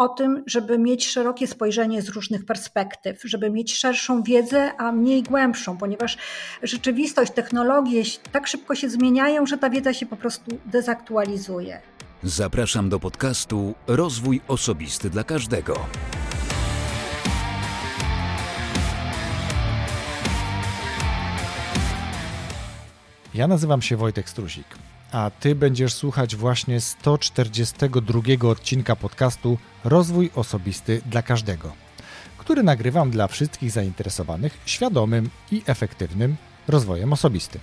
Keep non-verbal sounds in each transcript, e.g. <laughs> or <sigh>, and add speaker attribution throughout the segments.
Speaker 1: o tym, żeby mieć szerokie spojrzenie z różnych perspektyw, żeby mieć szerszą wiedzę, a mniej głębszą, ponieważ rzeczywistość, technologie tak szybko się zmieniają, że ta wiedza się po prostu dezaktualizuje.
Speaker 2: Zapraszam do podcastu Rozwój Osobisty dla Każdego.
Speaker 3: Ja nazywam się Wojtek Strusik, a Ty będziesz słuchać właśnie 142 odcinka podcastu Rozwój Osobisty dla Każdego, który nagrywam dla wszystkich zainteresowanych świadomym i efektywnym rozwojem osobistym.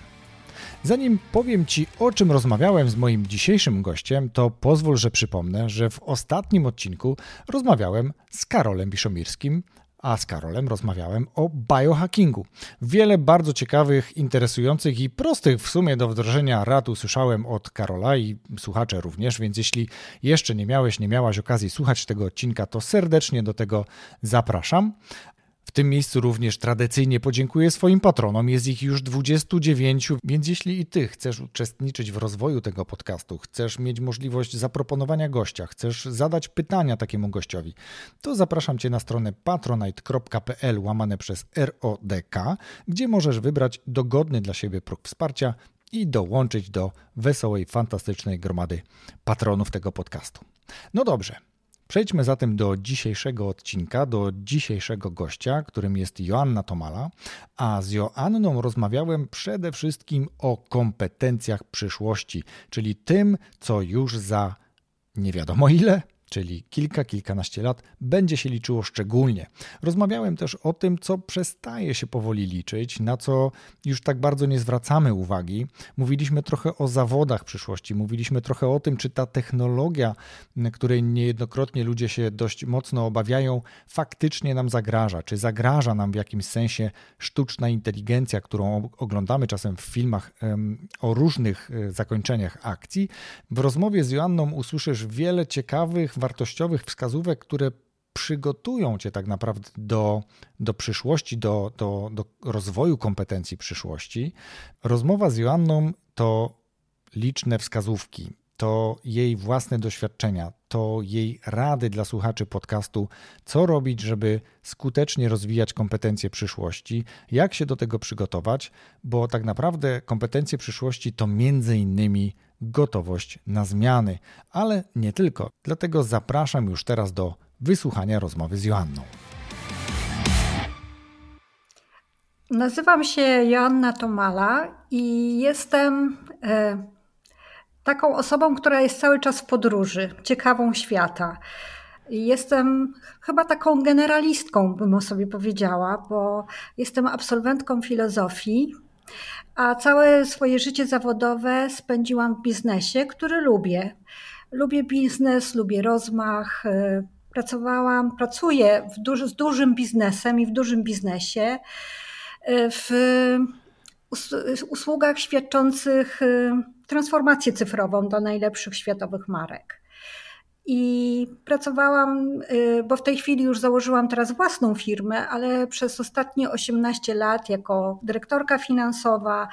Speaker 3: Zanim powiem Ci, o czym rozmawiałem z moim dzisiejszym gościem, to pozwól, że przypomnę, że w ostatnim odcinku rozmawiałem z Karolem Wiszomirskim, a z Karolem rozmawiałem o biohackingu. Wiele bardzo ciekawych, interesujących i prostych w sumie do wdrożenia rad usłyszałem od Karola i słuchacze również, więc jeśli jeszcze nie miałeś, nie miałaś okazji słuchać tego odcinka, to serdecznie do tego zapraszam. W tym miejscu również tradycyjnie podziękuję swoim patronom. Jest ich już 29, więc jeśli i ty chcesz uczestniczyć w rozwoju tego podcastu, chcesz mieć możliwość zaproponowania gościa, chcesz zadać pytania takiemu gościowi, to zapraszam cię na stronę patronite.pl łamane przez RODK, gdzie możesz wybrać dogodny dla siebie próg wsparcia i dołączyć do wesołej, fantastycznej gromady patronów tego podcastu. No dobrze, Przejdźmy zatem do dzisiejszego odcinka, do dzisiejszego gościa, którym jest Joanna Tomala, a z Joanną rozmawiałem przede wszystkim o kompetencjach przyszłości, czyli tym, co już za nie wiadomo ile czyli kilka, kilkanaście lat, będzie się liczyło szczególnie. Rozmawiałem też o tym, co przestaje się powoli liczyć, na co już tak bardzo nie zwracamy uwagi. Mówiliśmy trochę o zawodach przyszłości, mówiliśmy trochę o tym, czy ta technologia, której niejednokrotnie ludzie się dość mocno obawiają, faktycznie nam zagraża, czy zagraża nam w jakimś sensie sztuczna inteligencja, którą oglądamy czasem w filmach o różnych e, zakończeniach akcji. W rozmowie z Joanną usłyszysz wiele ciekawych, wartościowych wskazówek, które przygotują cię tak naprawdę do, do przyszłości, do, do, do rozwoju kompetencji przyszłości. Rozmowa z Joanną to liczne wskazówki, to jej własne doświadczenia, to jej rady dla słuchaczy podcastu, co robić, żeby skutecznie rozwijać kompetencje przyszłości, jak się do tego przygotować, bo tak naprawdę kompetencje przyszłości to między innymi gotowość na zmiany, ale nie tylko. Dlatego zapraszam już teraz do wysłuchania rozmowy z Joanną.
Speaker 1: Nazywam się Joanna Tomala i jestem e, taką osobą, która jest cały czas w podróży, ciekawą świata. Jestem chyba taką generalistką, bym o sobie powiedziała, bo jestem absolwentką filozofii, a całe swoje życie zawodowe spędziłam w biznesie, który lubię. Lubię biznes, lubię rozmach. E, pracowałam, pracuję z dużym biznesem i w dużym biznesie e, w usługach świadczących e, transformację cyfrową do najlepszych światowych marek. I pracowałam, y, bo w tej chwili już założyłam teraz własną firmę, ale przez ostatnie 18 lat jako dyrektorka finansowa,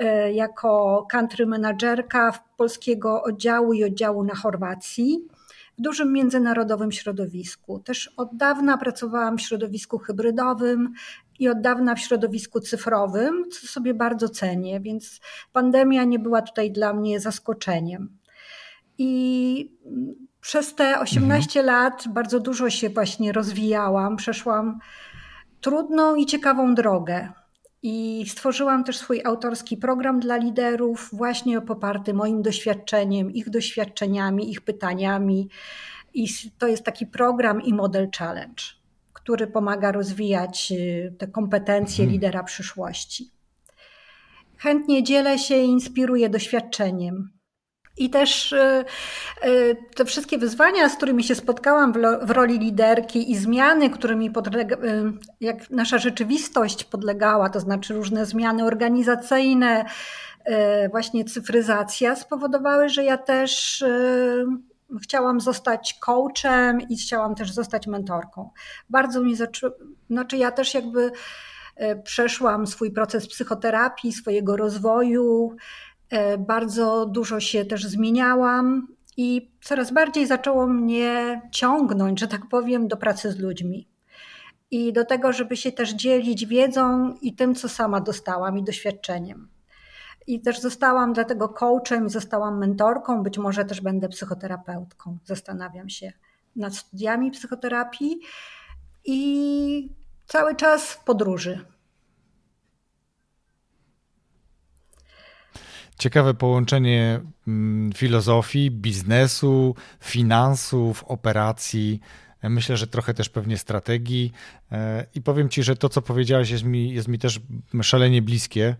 Speaker 1: y, jako country managerka polskiego oddziału i oddziału na Chorwacji w dużym międzynarodowym środowisku. Też od dawna pracowałam w środowisku hybrydowym i od dawna w środowisku cyfrowym, co sobie bardzo cenię, więc pandemia nie była tutaj dla mnie zaskoczeniem. I przez te 18 mhm. lat bardzo dużo się właśnie rozwijałam, przeszłam trudną i ciekawą drogę. I stworzyłam też swój autorski program dla liderów, właśnie poparty moim doświadczeniem, ich doświadczeniami, ich pytaniami. I to jest taki program i model challenge, który pomaga rozwijać y, te kompetencje hmm. lidera przyszłości. Chętnie dzielę się i inspiruję doświadczeniem. I też y, y, te wszystkie wyzwania, z którymi się spotkałam w roli liderki i zmiany, którymi podlega, y, jak nasza rzeczywistość podlegała, to znaczy różne zmiany organizacyjne, właśnie cyfryzacja, spowodowały, że ja też chciałam zostać coachem i chciałam też zostać mentorką. Bardzo mi zaczęło, znaczy ja też jakby przeszłam swój proces psychoterapii, swojego rozwoju, bardzo dużo się też zmieniałam I coraz bardziej zaczęło mnie ciągnąć, że tak powiem, do pracy z ludźmi. I do tego, żeby się też dzielić wiedzą i tym, co sama dostałam i doświadczeniem. I też zostałam dlatego coachem, zostałam mentorką, być może też będę psychoterapeutką. Zastanawiam się nad studiami psychoterapii i cały czas w podróży.
Speaker 3: Ciekawe połączenie mm, filozofii, biznesu, finansów, operacji. Myślę, że trochę też pewnie strategii. E, I powiem Ci, że to, co powiedziałeś, jest mi, jest mi też szalenie bliskie.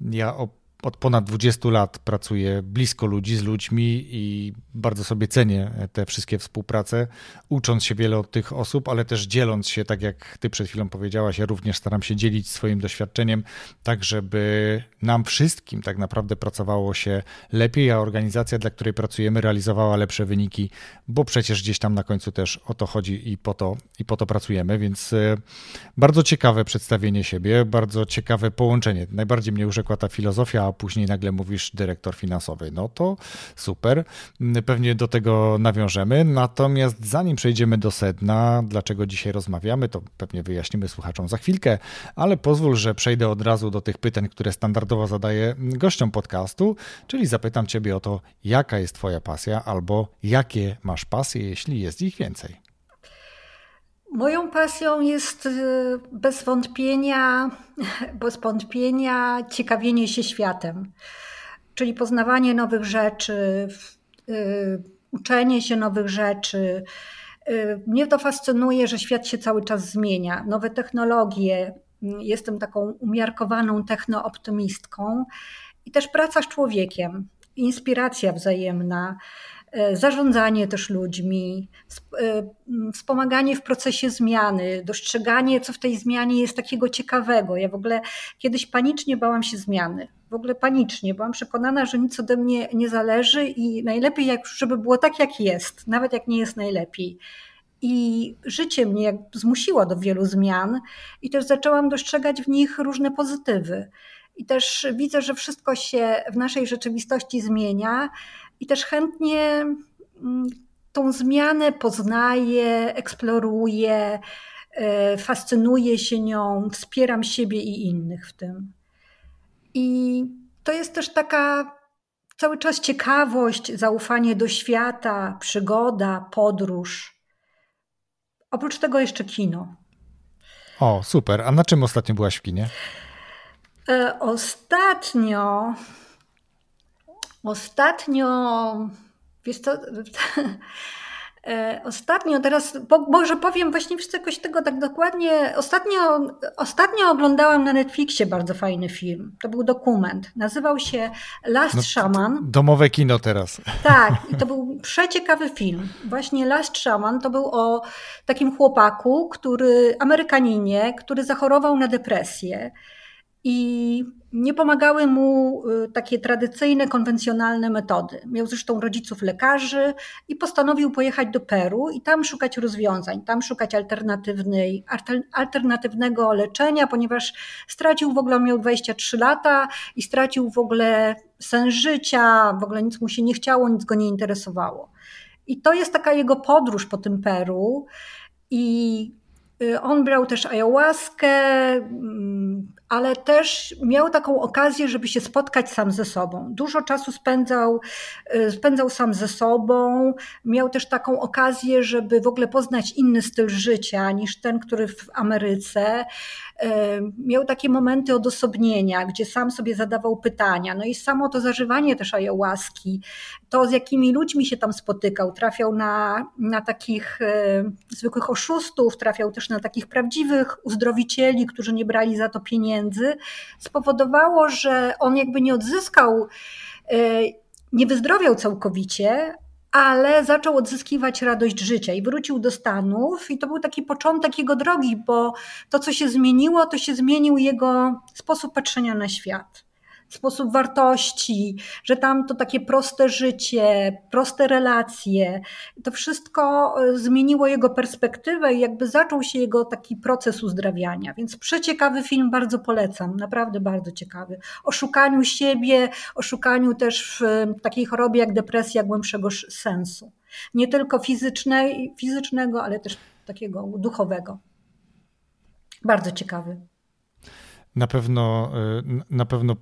Speaker 3: Ja o od ponad 20 lat pracuję blisko ludzi, z ludźmi i bardzo sobie cenię te wszystkie współprace, ucząc się wiele od tych osób, ale też dzieląc się, tak jak ty przed chwilą powiedziałaś, ja również staram się dzielić swoim doświadczeniem, tak żeby nam wszystkim tak naprawdę pracowało się lepiej, a organizacja, dla której pracujemy, realizowała lepsze wyniki, bo przecież gdzieś tam na końcu też o to chodzi i po to, i po to pracujemy, więc e, bardzo ciekawe przedstawienie siebie, bardzo ciekawe połączenie. Najbardziej mnie urzekła ta filozofia, później nagle mówisz dyrektor finansowy. No to super, pewnie do tego nawiążemy. Natomiast zanim przejdziemy do sedna, dlaczego dzisiaj rozmawiamy, to pewnie wyjaśnimy słuchaczom za chwilkę, ale pozwól, że przejdę od razu do tych pytań, które standardowo zadaję gościom podcastu, czyli zapytam Ciebie o to, jaka jest Twoja pasja albo jakie masz pasje, jeśli jest ich więcej.
Speaker 1: Moją pasją jest y, bez wątpienia, <laughs> bez wątpienia ciekawienie się światem, czyli poznawanie nowych rzeczy, y, uczenie się nowych rzeczy. Y, mnie to fascynuje, że świat się cały czas zmienia. Nowe technologie, jestem taką umiarkowaną technooptymistką i też praca z człowiekiem, inspiracja wzajemna. E, zarządzanie też ludźmi, e, wspomaganie w procesie zmiany, dostrzeganie, co w tej zmianie jest takiego ciekawego. Ja w ogóle kiedyś panicznie bałam się zmiany. W ogóle panicznie. Byłam przekonana, że nic ode mnie nie zależy i najlepiej, żeby było tak, jak jest, nawet jak nie jest najlepiej. I życie mnie zmusiło do wielu zmian, i też zaczęłam dostrzegać w nich różne pozytywy. I też widzę, że wszystko się w naszej rzeczywistości zmienia, i też chętnie mm, tą zmianę poznaję, eksploruję, e, fascynuję się nią, wspieram siebie i innych w tym. I to jest też taka cały czas ciekawość, zaufanie do świata, przygoda, podróż. Oprócz tego jeszcze kino.
Speaker 3: O, super. A na czym ostatnio byłaś w kinie?
Speaker 1: E, ostatnio Ostatnio, wiesz to, <laughs> e, Ostatnio, teraz może powiem właśnie jakoś tego tak dokładnie. Ostatnio, ostatnio oglądałam na Netflixie bardzo fajny film. To był dokument. Nazywał się Last no, Shaman.
Speaker 3: Domowe kino teraz. <laughs>
Speaker 1: Tak, i to był przeciekawy film. Właśnie Last Shaman to był o takim chłopaku, który, Amerykaninie, który zachorował na depresję. I nie pomagały mu y, takie tradycyjne, konwencjonalne metody. Miał zresztą rodziców lekarzy i postanowił pojechać do Peru i tam szukać rozwiązań, tam szukać alternatywnej, alternatywnego leczenia, ponieważ stracił w ogóle, miał 23 lata i stracił w ogóle sens życia, w ogóle nic mu się nie chciało, nic go nie interesowało. I to jest taka jego podróż po tym Peru i y, on brał też ayahuaskę, mm, ale też miał taką okazję, żeby się spotkać sam ze sobą. Dużo czasu spędzał, y, spędzał sam ze sobą, miał też taką okazję, żeby w ogóle poznać inny styl życia niż ten, który w Ameryce. Y, miał takie momenty odosobnienia, gdzie sam sobie zadawał pytania. No i samo to zażywanie też ayahuaski, to z jakimi ludźmi się tam spotykał, trafiał na, na takich y, zwykłych oszustów, trafiał też na takich prawdziwych uzdrowicieli, którzy nie brali za to pieniędzy pieniędzy spowodowało, że on jakby nie odzyskał, e, nie wyzdrowiał całkowicie, ale zaczął odzyskiwać radość życia i wrócił do Stanów. I to był taki początek jego drogi, bo to, co się zmieniło, to się zmienił jego sposób patrzenia na świat. Sposób wartości, że tam to takie proste życie, proste relacje, to wszystko e, zmieniło jego perspektywę i jakby zaczął się jego taki proces uzdrawiania. Więc przeciekawy film, bardzo polecam, naprawdę bardzo ciekawy. O szukaniu siebie, o szukaniu też w takiej chorobie jak depresja głębszego sensu. Nie tylko fizycznej, fizycznego, ale też takiego duchowego. Bardzo ciekawy.
Speaker 3: Na pewno, e, na pewno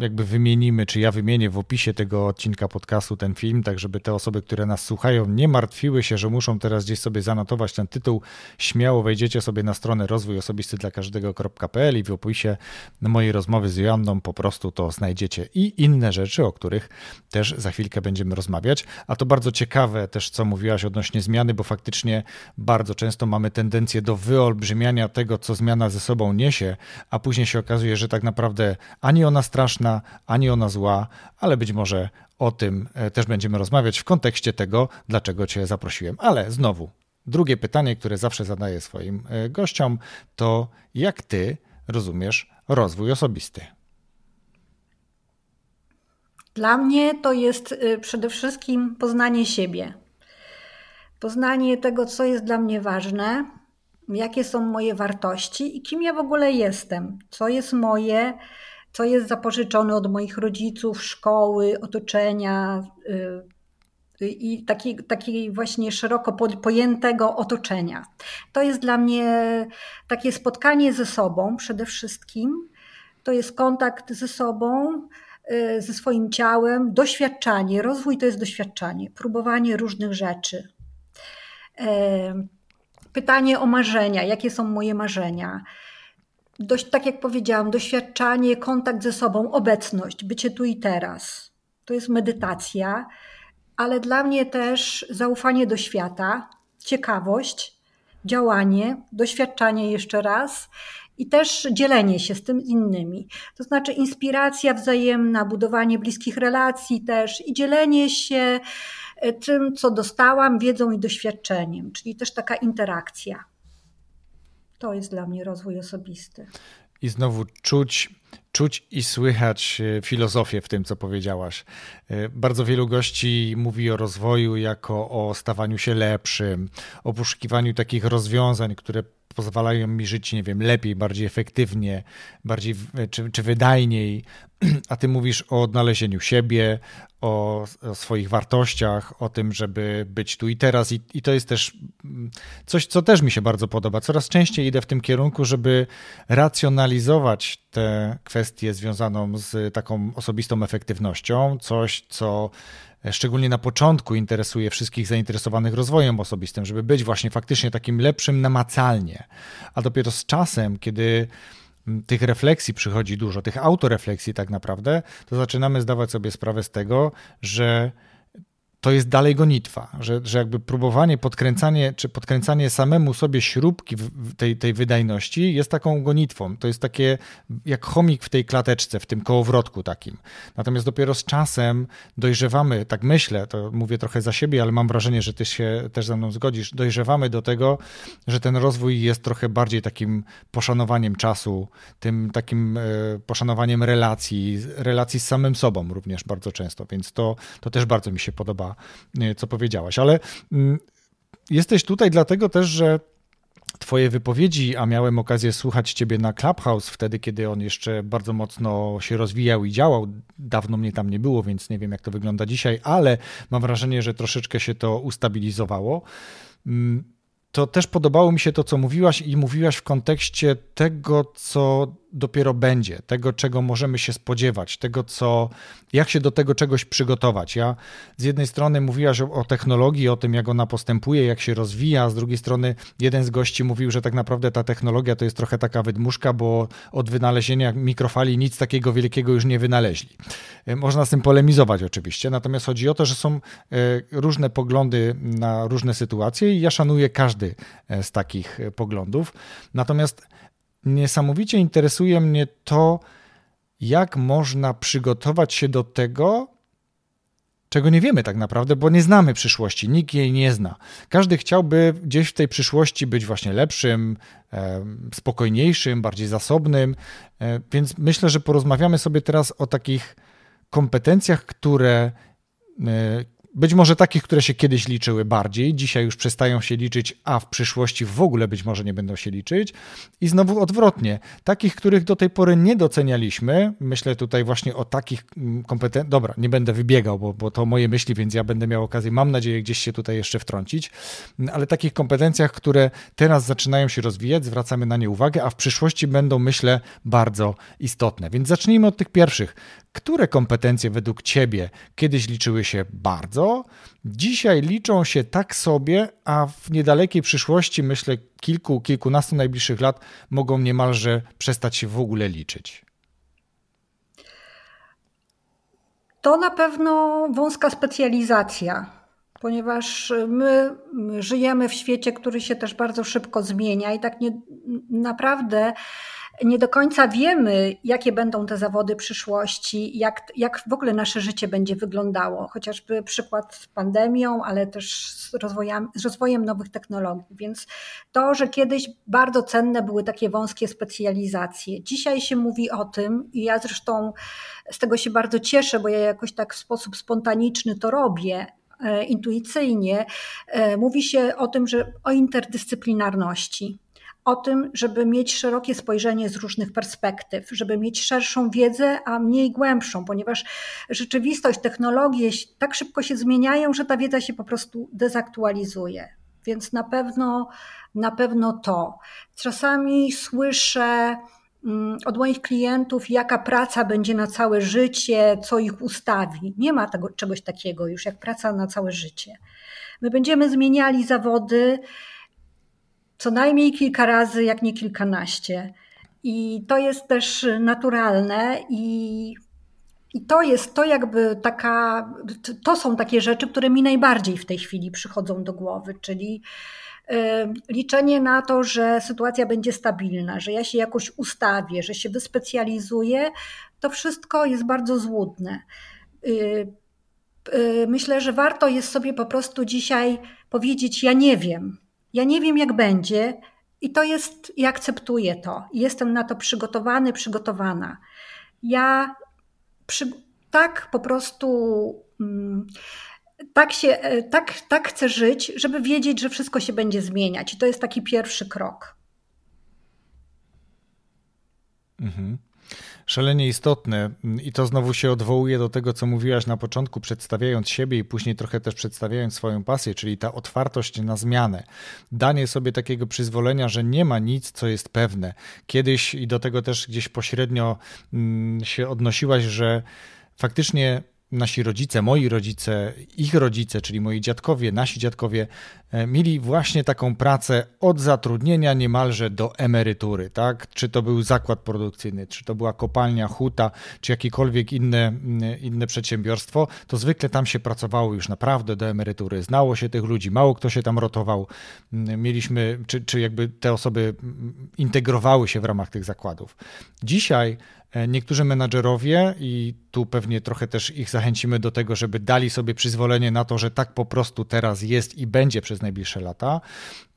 Speaker 3: jakby wymienimy, czy ja wymienię w opisie tego odcinka podcastu ten film, tak żeby te osoby, które nas słuchają, nie martwiły się, że muszą teraz gdzieś sobie zanotować ten tytuł. Śmiało wejdziecie sobie na stronę rozwój osobisty dla każdego.pl i w opisie mojej rozmowy z Joanną po prostu to znajdziecie i inne rzeczy, o których też za chwilkę będziemy rozmawiać. A to bardzo ciekawe też, co mówiłaś odnośnie zmiany, bo faktycznie bardzo często mamy tendencję do wyolbrzymiania tego, co zmiana ze sobą niesie, a później się okazuje, że tak naprawdę ani ona straszna, ani ona zła, ale być może o tym e, też będziemy rozmawiać w kontekście tego, dlaczego Cię zaprosiłem. Ale znowu, drugie pytanie, które zawsze zadaję swoim e, gościom, to jak Ty rozumiesz rozwój osobisty?
Speaker 1: Dla mnie to jest e, przede wszystkim poznanie siebie. Poznanie tego, co jest dla mnie ważne, jakie są moje wartości i kim ja w ogóle jestem, co jest moje, co jest zapożyczone od moich rodziców, szkoły, otoczenia y, i takiego taki właśnie szeroko pojętego otoczenia. To jest dla mnie takie spotkanie ze sobą przede wszystkim. To jest kontakt ze sobą, y, ze swoim ciałem, doświadczanie. Rozwój to jest doświadczanie, próbowanie różnych rzeczy. Pytanie o marzenia, jakie są moje marzenia dość, tak jak powiedziałam, doświadczanie, kontakt ze sobą, obecność, bycie tu i teraz. To jest medytacja, ale dla mnie też zaufanie do świata, ciekawość, działanie, doświadczanie jeszcze raz i też dzielenie się z tym innymi. To znaczy inspiracja wzajemna, budowanie bliskich relacji też i dzielenie się e, tym, co dostałam, wiedzą i doświadczeniem, czyli też taka interakcja. To jest dla mnie rozwój osobisty.
Speaker 3: I znowu czuć, czuć i słychać e, filozofię w tym, co powiedziałaś. E, bardzo wielu gości mówi o rozwoju jako o stawaniu się lepszym, o poszukiwaniu takich rozwiązań, które pozwalają mi żyć, nie wiem, lepiej, bardziej efektywnie, bardziej czy, czy wydajniej, <clears throat> a ty mówisz o odnalezieniu siebie, o, o, swoich wartościach, o tym, żeby być tu i teraz. I, I to jest też mm, coś, co też mi się bardzo podoba. Coraz częściej idę w tym kierunku, żeby racjonalizować tę kwestię związaną z taką osobistą efektywnością, coś, co szczególnie na początku interesuje wszystkich zainteresowanych rozwojem osobistym, żeby być właśnie faktycznie takim lepszym namacalnie. A dopiero z czasem, kiedy mm, tych refleksji przychodzi dużo, tych autorefleksji tak naprawdę, to zaczynamy zdawać sobie sprawę z tego, że to jest dalej gonitwa, że, że jakby próbowanie, podkręcanie, czy podkręcanie samemu sobie śrubki tej, tej wydajności jest taką gonitwą. To jest takie jak chomik w tej klateczce, w tym kołowrotku takim. Natomiast dopiero z czasem dojrzewamy, tak myślę, to mówię trochę za siebie, ale mam wrażenie, że ty się też ze mną zgodzisz, dojrzewamy do tego, że ten rozwój jest trochę bardziej takim poszanowaniem czasu, tym takim e, poszanowaniem relacji, relacji z samym sobą również bardzo często, więc to, to też bardzo mi się podoba E, co powiedziałaś. Ale mm, jesteś tutaj dlatego też, że Twoje wypowiedzi, a miałem okazję słuchać Ciebie na Clubhouse wtedy, kiedy on jeszcze bardzo mocno się rozwijał i działał. Dawno mnie tam nie było, więc nie wiem, jak to wygląda dzisiaj, ale mam wrażenie, że troszeczkę się to ustabilizowało. Mm, to też podobało mi się to, co mówiłaś, i mówiłaś w kontekście tego, co dopiero będzie, tego, czego możemy się spodziewać, tego, co, jak się do tego czegoś przygotować. Ja z jednej strony mówiłaś o, o, technologii, o tym, jak ona postępuje, jak się rozwija, a z drugiej strony jeden z gości mówił, że tak naprawdę ta technologia to jest trochę taka wydmuszka, bo od wynalezienia mikrofali nic takiego wielkiego już nie wynaleźli. E, można z tym polemizować oczywiście, natomiast chodzi o to, że są e, różne poglądy na różne sytuacje i ja szanuję każdy e, z takich poglądów. Natomiast niesamowicie interesuje mnie to, jak można przygotować się do tego, czego nie wiemy tak naprawdę, bo nie znamy przyszłości, nikt jej nie zna. Każdy chciałby gdzieś w tej przyszłości być właśnie lepszym, spokojniejszym, bardziej zasobnym, e, więc myślę, że porozmawiamy sobie teraz o takich kompetencjach, które e, być może takich, które się kiedyś liczyły bardziej, dzisiaj już przestają się liczyć, a w przyszłości w ogóle być może nie będą się liczyć. I znowu odwrotnie, takich, których do tej pory nie docenialiśmy, myślę tutaj właśnie o takich mm, kompetencjach, dobra, nie będę wybiegał, bo, bo to moje myśli, więc ja będę miał okazję, mam nadzieję, gdzieś się tutaj jeszcze wtrącić, ale takich kompetencjach, które teraz zaczynają się rozwijać, zwracamy na nie uwagę, a w przyszłości będą, myślę, bardzo istotne. Więc zacznijmy od tych pierwszych. Które kompetencje według Ciebie kiedyś liczyły się bardzo, dzisiaj liczą się tak sobie, a w niedalekiej przyszłości, myślę, kilku, kilkunastu najbliższych lat mogą niemalże przestać się w ogóle liczyć?
Speaker 1: To na pewno wąska specjalizacja, ponieważ my żyjemy w świecie, który się też bardzo szybko zmienia i tak nie, naprawdę nie do końca wiemy, jakie będą te zawody przyszłości, jak, jak w ogóle nasze życie będzie wyglądało. Chociażby przykład z pandemią, ale też z rozwojem, z rozwojem nowych technologii. Więc to, że kiedyś bardzo cenne były takie wąskie specjalizacje. Dzisiaj się mówi o tym, i ja zresztą z tego się bardzo cieszę, bo ja jakoś tak w sposób spontaniczny to robię, e, intuicyjnie, e, mówi się o tym, że o interdyscyplinarności o tym, żeby mieć szerokie spojrzenie z różnych perspektyw, żeby mieć szerszą wiedzę, a mniej głębszą, ponieważ rzeczywistość, technologie tak szybko się zmieniają, że ta wiedza się po prostu dezaktualizuje. Więc na pewno, na pewno to. Czasami słyszę mm, od moich klientów, jaka praca będzie na całe życie, co ich ustawi. Nie ma tego, czegoś takiego już jak praca na całe życie. My będziemy zmieniali zawody, co najmniej kilka razy, jak nie kilkanaście. I to jest też naturalne i, i to jest to jakby taka, to są takie rzeczy, które mi najbardziej w tej chwili przychodzą do głowy, czyli y, liczenie na to, że sytuacja będzie stabilna, że ja się jakoś ustawię, że się wyspecjalizuję, to wszystko jest bardzo złudne. Y, y, myślę, że warto jest sobie po prostu dzisiaj powiedzieć: Ja nie wiem, ja nie wiem, jak będzie, i to jest, i akceptuję to. Jestem na to przygotowany, przygotowana. Ja przy, tak po prostu. Mm, tak, się, e, tak, tak chcę żyć, żeby wiedzieć, że wszystko się będzie zmieniać. I to jest taki pierwszy krok.
Speaker 3: Mhm szalenie istotne i to znowu się odwołuje do tego, co mówiłaś na początku, przedstawiając siebie i później trochę też przedstawiając swoją pasję, czyli ta otwartość na zmianę. Danie sobie takiego przyzwolenia, że nie ma nic, co jest pewne. Kiedyś i do tego też gdzieś pośrednio mm, się odnosiłaś, że faktycznie nasi rodzice, moi rodzice, ich rodzice, czyli moi dziadkowie, nasi dziadkowie, e, mieli właśnie taką pracę od zatrudnienia niemalże do emerytury, tak? Czy to był zakład produkcyjny, czy to była kopalnia, huta, czy jakiekolwiek inne, mm, inne przedsiębiorstwo, to zwykle tam się pracowało już naprawdę do emerytury. Znało się tych ludzi, mało kto się tam rotował. Mm, mieliśmy, czy, czy jakby te osoby mm, integrowały się w ramach tych zakładów. Dzisiaj niektórzy menadżerowie, i tu pewnie trochę też ich zachęcimy do tego, żeby dali sobie przyzwolenie na to, że tak po prostu teraz jest i będzie przez najbliższe lata.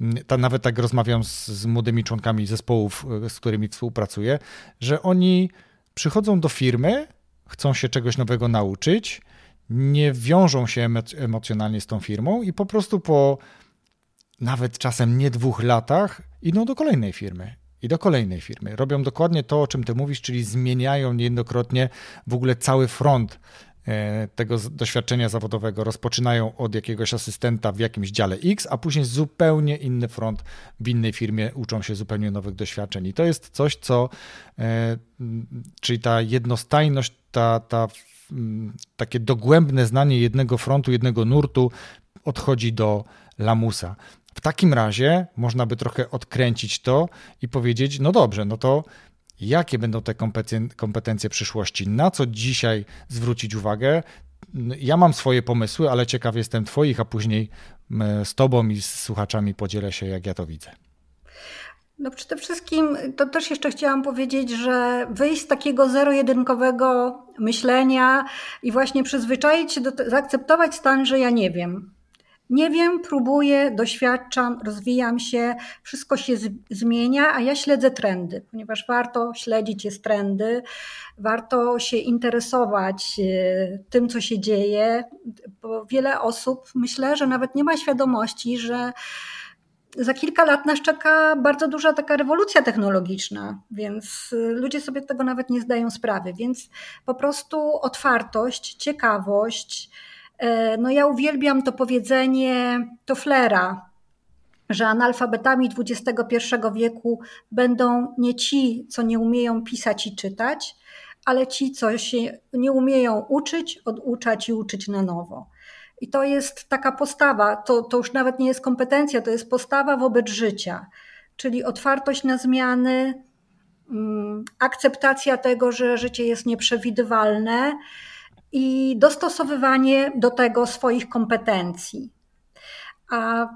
Speaker 3: Mm, ta, nawet tak rozmawiam z, z młodymi członkami zespołów, e, z którymi współpracuję, że oni przychodzą do firmy, chcą się czegoś nowego nauczyć, nie wiążą się emocjonalnie z tą firmą i po prostu po nawet czasem nie dwóch latach idą do kolejnej firmy i do kolejnej firmy. Robią dokładnie to, o czym ty mówisz, czyli zmieniają niejednokrotnie w ogóle cały front e, tego doświadczenia zawodowego. Rozpoczynają od jakiegoś asystenta w jakimś dziale X, a później zupełnie inny front w innej firmie, uczą się zupełnie nowych doświadczeń. I to jest coś, co, e, czyli ta jednostajność, ta, ta, takie dogłębne znanie jednego frontu, jednego nurtu odchodzi do lamusa. W takim razie można by trochę odkręcić to i powiedzieć: no dobrze, no to jakie będą te kompetencje przyszłości, na co dzisiaj zwrócić uwagę. Ja mam swoje pomysły, ale ciekaw jestem Twoich, a później z Tobą i z słuchaczami podzielę się, jak ja to widzę.
Speaker 1: No przede wszystkim to też jeszcze chciałam powiedzieć, że wyjść z takiego zero-jedynkowego myślenia i właśnie przyzwyczaić się do zaakceptować stan, że ja nie wiem. Nie wiem, próbuję, doświadczam, rozwijam się, wszystko się zmienia, a ja śledzę trendy, ponieważ warto śledzić jest trendy, warto się interesować e, tym, co się dzieje, bo wiele osób myślę, że nawet nie ma świadomości, że za kilka lat nas czeka bardzo duża taka rewolucja technologiczna, więc y, ludzie sobie tego nawet nie zdają sprawy. Więc po prostu otwartość, ciekawość. E, no ja uwielbiam to powiedzenie Tofflera, że analfabetami XXI wieku będą nie ci, co nie umieją pisać i czytać, ale ci, co się nie umieją uczyć, oduczać i uczyć na nowo. I to jest taka postawa, to, to już nawet nie jest kompetencja, to jest postawa wobec życia, czyli otwartość na zmiany, mm, akceptacja tego, że życie jest nieprzewidywalne i dostosowywanie do tego swoich kompetencji. A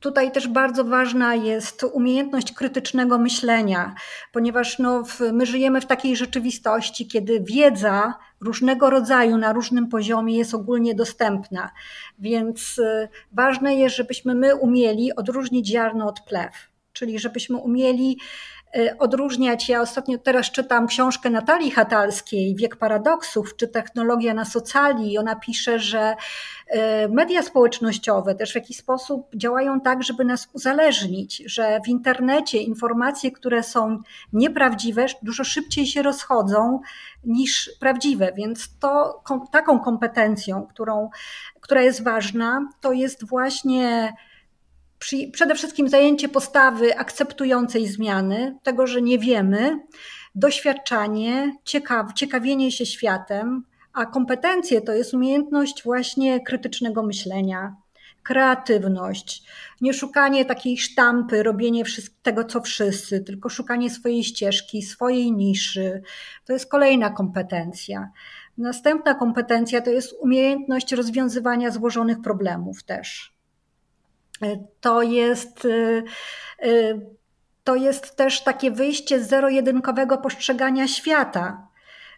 Speaker 1: tutaj też bardzo ważna jest umiejętność krytycznego myślenia, ponieważ no, my żyjemy w takiej rzeczywistości, kiedy wiedza różnego rodzaju na różnym poziomie jest ogólnie dostępna. Więc y, ważne jest, żebyśmy my umieli odróżnić ziarno od plew, czyli żebyśmy umieli odróżniać. Ja ostatnio teraz czytam książkę Natalii Hatalskiej, Wiek Paradoksów, czy Technologia na socali. Ona pisze, że y, media społecznościowe też w jakiś sposób działają tak, żeby nas uzależnić, że w internecie informacje, które są nieprawdziwe, dużo szybciej się rozchodzą niż prawdziwe. Więc to taką kompetencją, którą, która jest ważna, to jest właśnie przede wszystkim zajęcie postawy akceptującej zmiany, tego, że nie wiemy, doświadczanie, ciekaw, ciekawienie się światem, a kompetencje to jest umiejętność właśnie krytycznego myślenia, kreatywność, nie szukanie takiej sztampy, robienie tego, co wszyscy, tylko szukanie swojej ścieżki, swojej niszy. To jest kolejna kompetencja. Następna kompetencja to jest umiejętność rozwiązywania złożonych problemów też to jest, y, y, to jest też takie wyjście z zero-jedynkowego postrzegania świata,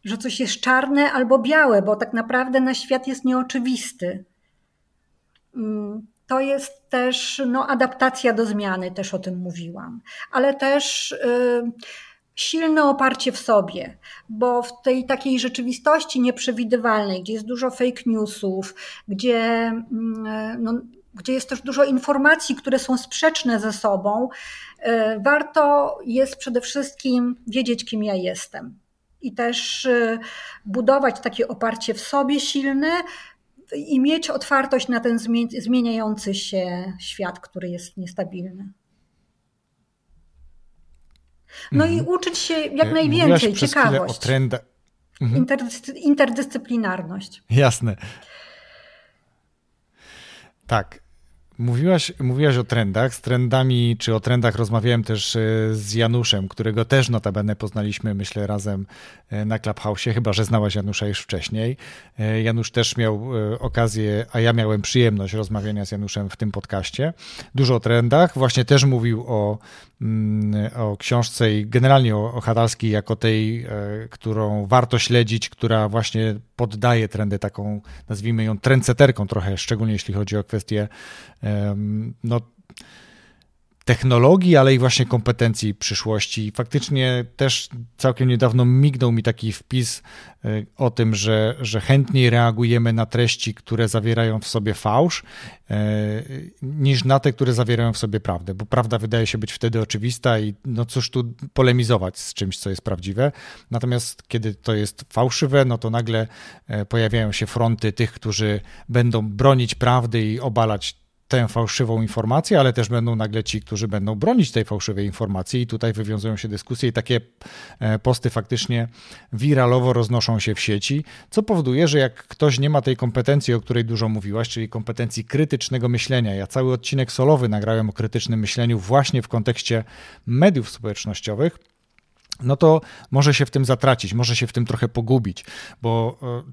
Speaker 1: że coś jest czarne albo białe, bo tak naprawdę na świat jest nieoczywisty. Mm, to jest też no, adaptacja do zmiany, też o tym mówiłam, ale też y, silne oparcie w sobie, bo w tej takiej rzeczywistości nieprzewidywalnej, gdzie jest dużo fake newsów, gdzie mm, no, gdzie jest też dużo informacji, które są sprzeczne ze sobą, e, warto jest przede wszystkim wiedzieć, kim ja jestem. I też e, budować takie oparcie w sobie silne i mieć otwartość na ten zmieniający się świat, który jest niestabilny. No mhm. i uczyć się jak najwięcej, ciekawość. O trendach. Mhm. interdyscyplinarność.
Speaker 3: Jasne. Tak. Mówiłaś, mówiłaś o trendach. Z trendami, czy o trendach rozmawiałem też e, z Januszem, którego też notabene poznaliśmy, myślę, razem e, na Clubhouse, chyba że znałaś Janusza już wcześniej. E, Janusz też miał okazję, a ja miałem przyjemność rozmawiania z Januszem w tym podcaście. Dużo o trendach. Właśnie też mówił o, o książce i generalnie o, o Hadalskiej jako tej, którą warto śledzić, która właśnie poddaje trendy taką, nazwijmy ją trendseterką trochę, szczególnie jeśli chodzi o kwestie no, technologii, ale i właśnie kompetencji przyszłości. Faktycznie też całkiem niedawno mignął mi taki wpis e, o tym, że, że chętniej reagujemy na treści, które zawierają w sobie fałsz, e, niż na te, które zawierają w sobie prawdę, bo prawda wydaje się być wtedy oczywista i no cóż tu polemizować z czymś, co jest prawdziwe. Natomiast kiedy to jest fałszywe, no to nagle e, pojawiają się fronty tych, którzy będą bronić prawdy i obalać tę fałszywą informację, ale też będą nagle ci, którzy będą bronić tej fałszywej informacji. I tutaj wywiązują się dyskusje i takie e, posty faktycznie wiralowo roznoszą się w sieci, co powoduje, że jak ktoś nie ma tej kompetencji, o której dużo mówiłaś, czyli kompetencji krytycznego myślenia, ja cały odcinek solowy nagrałem o krytycznym myśleniu właśnie w kontekście mediów społecznościowych, no to może się w tym zatracić, może się w tym trochę pogubić, bo e,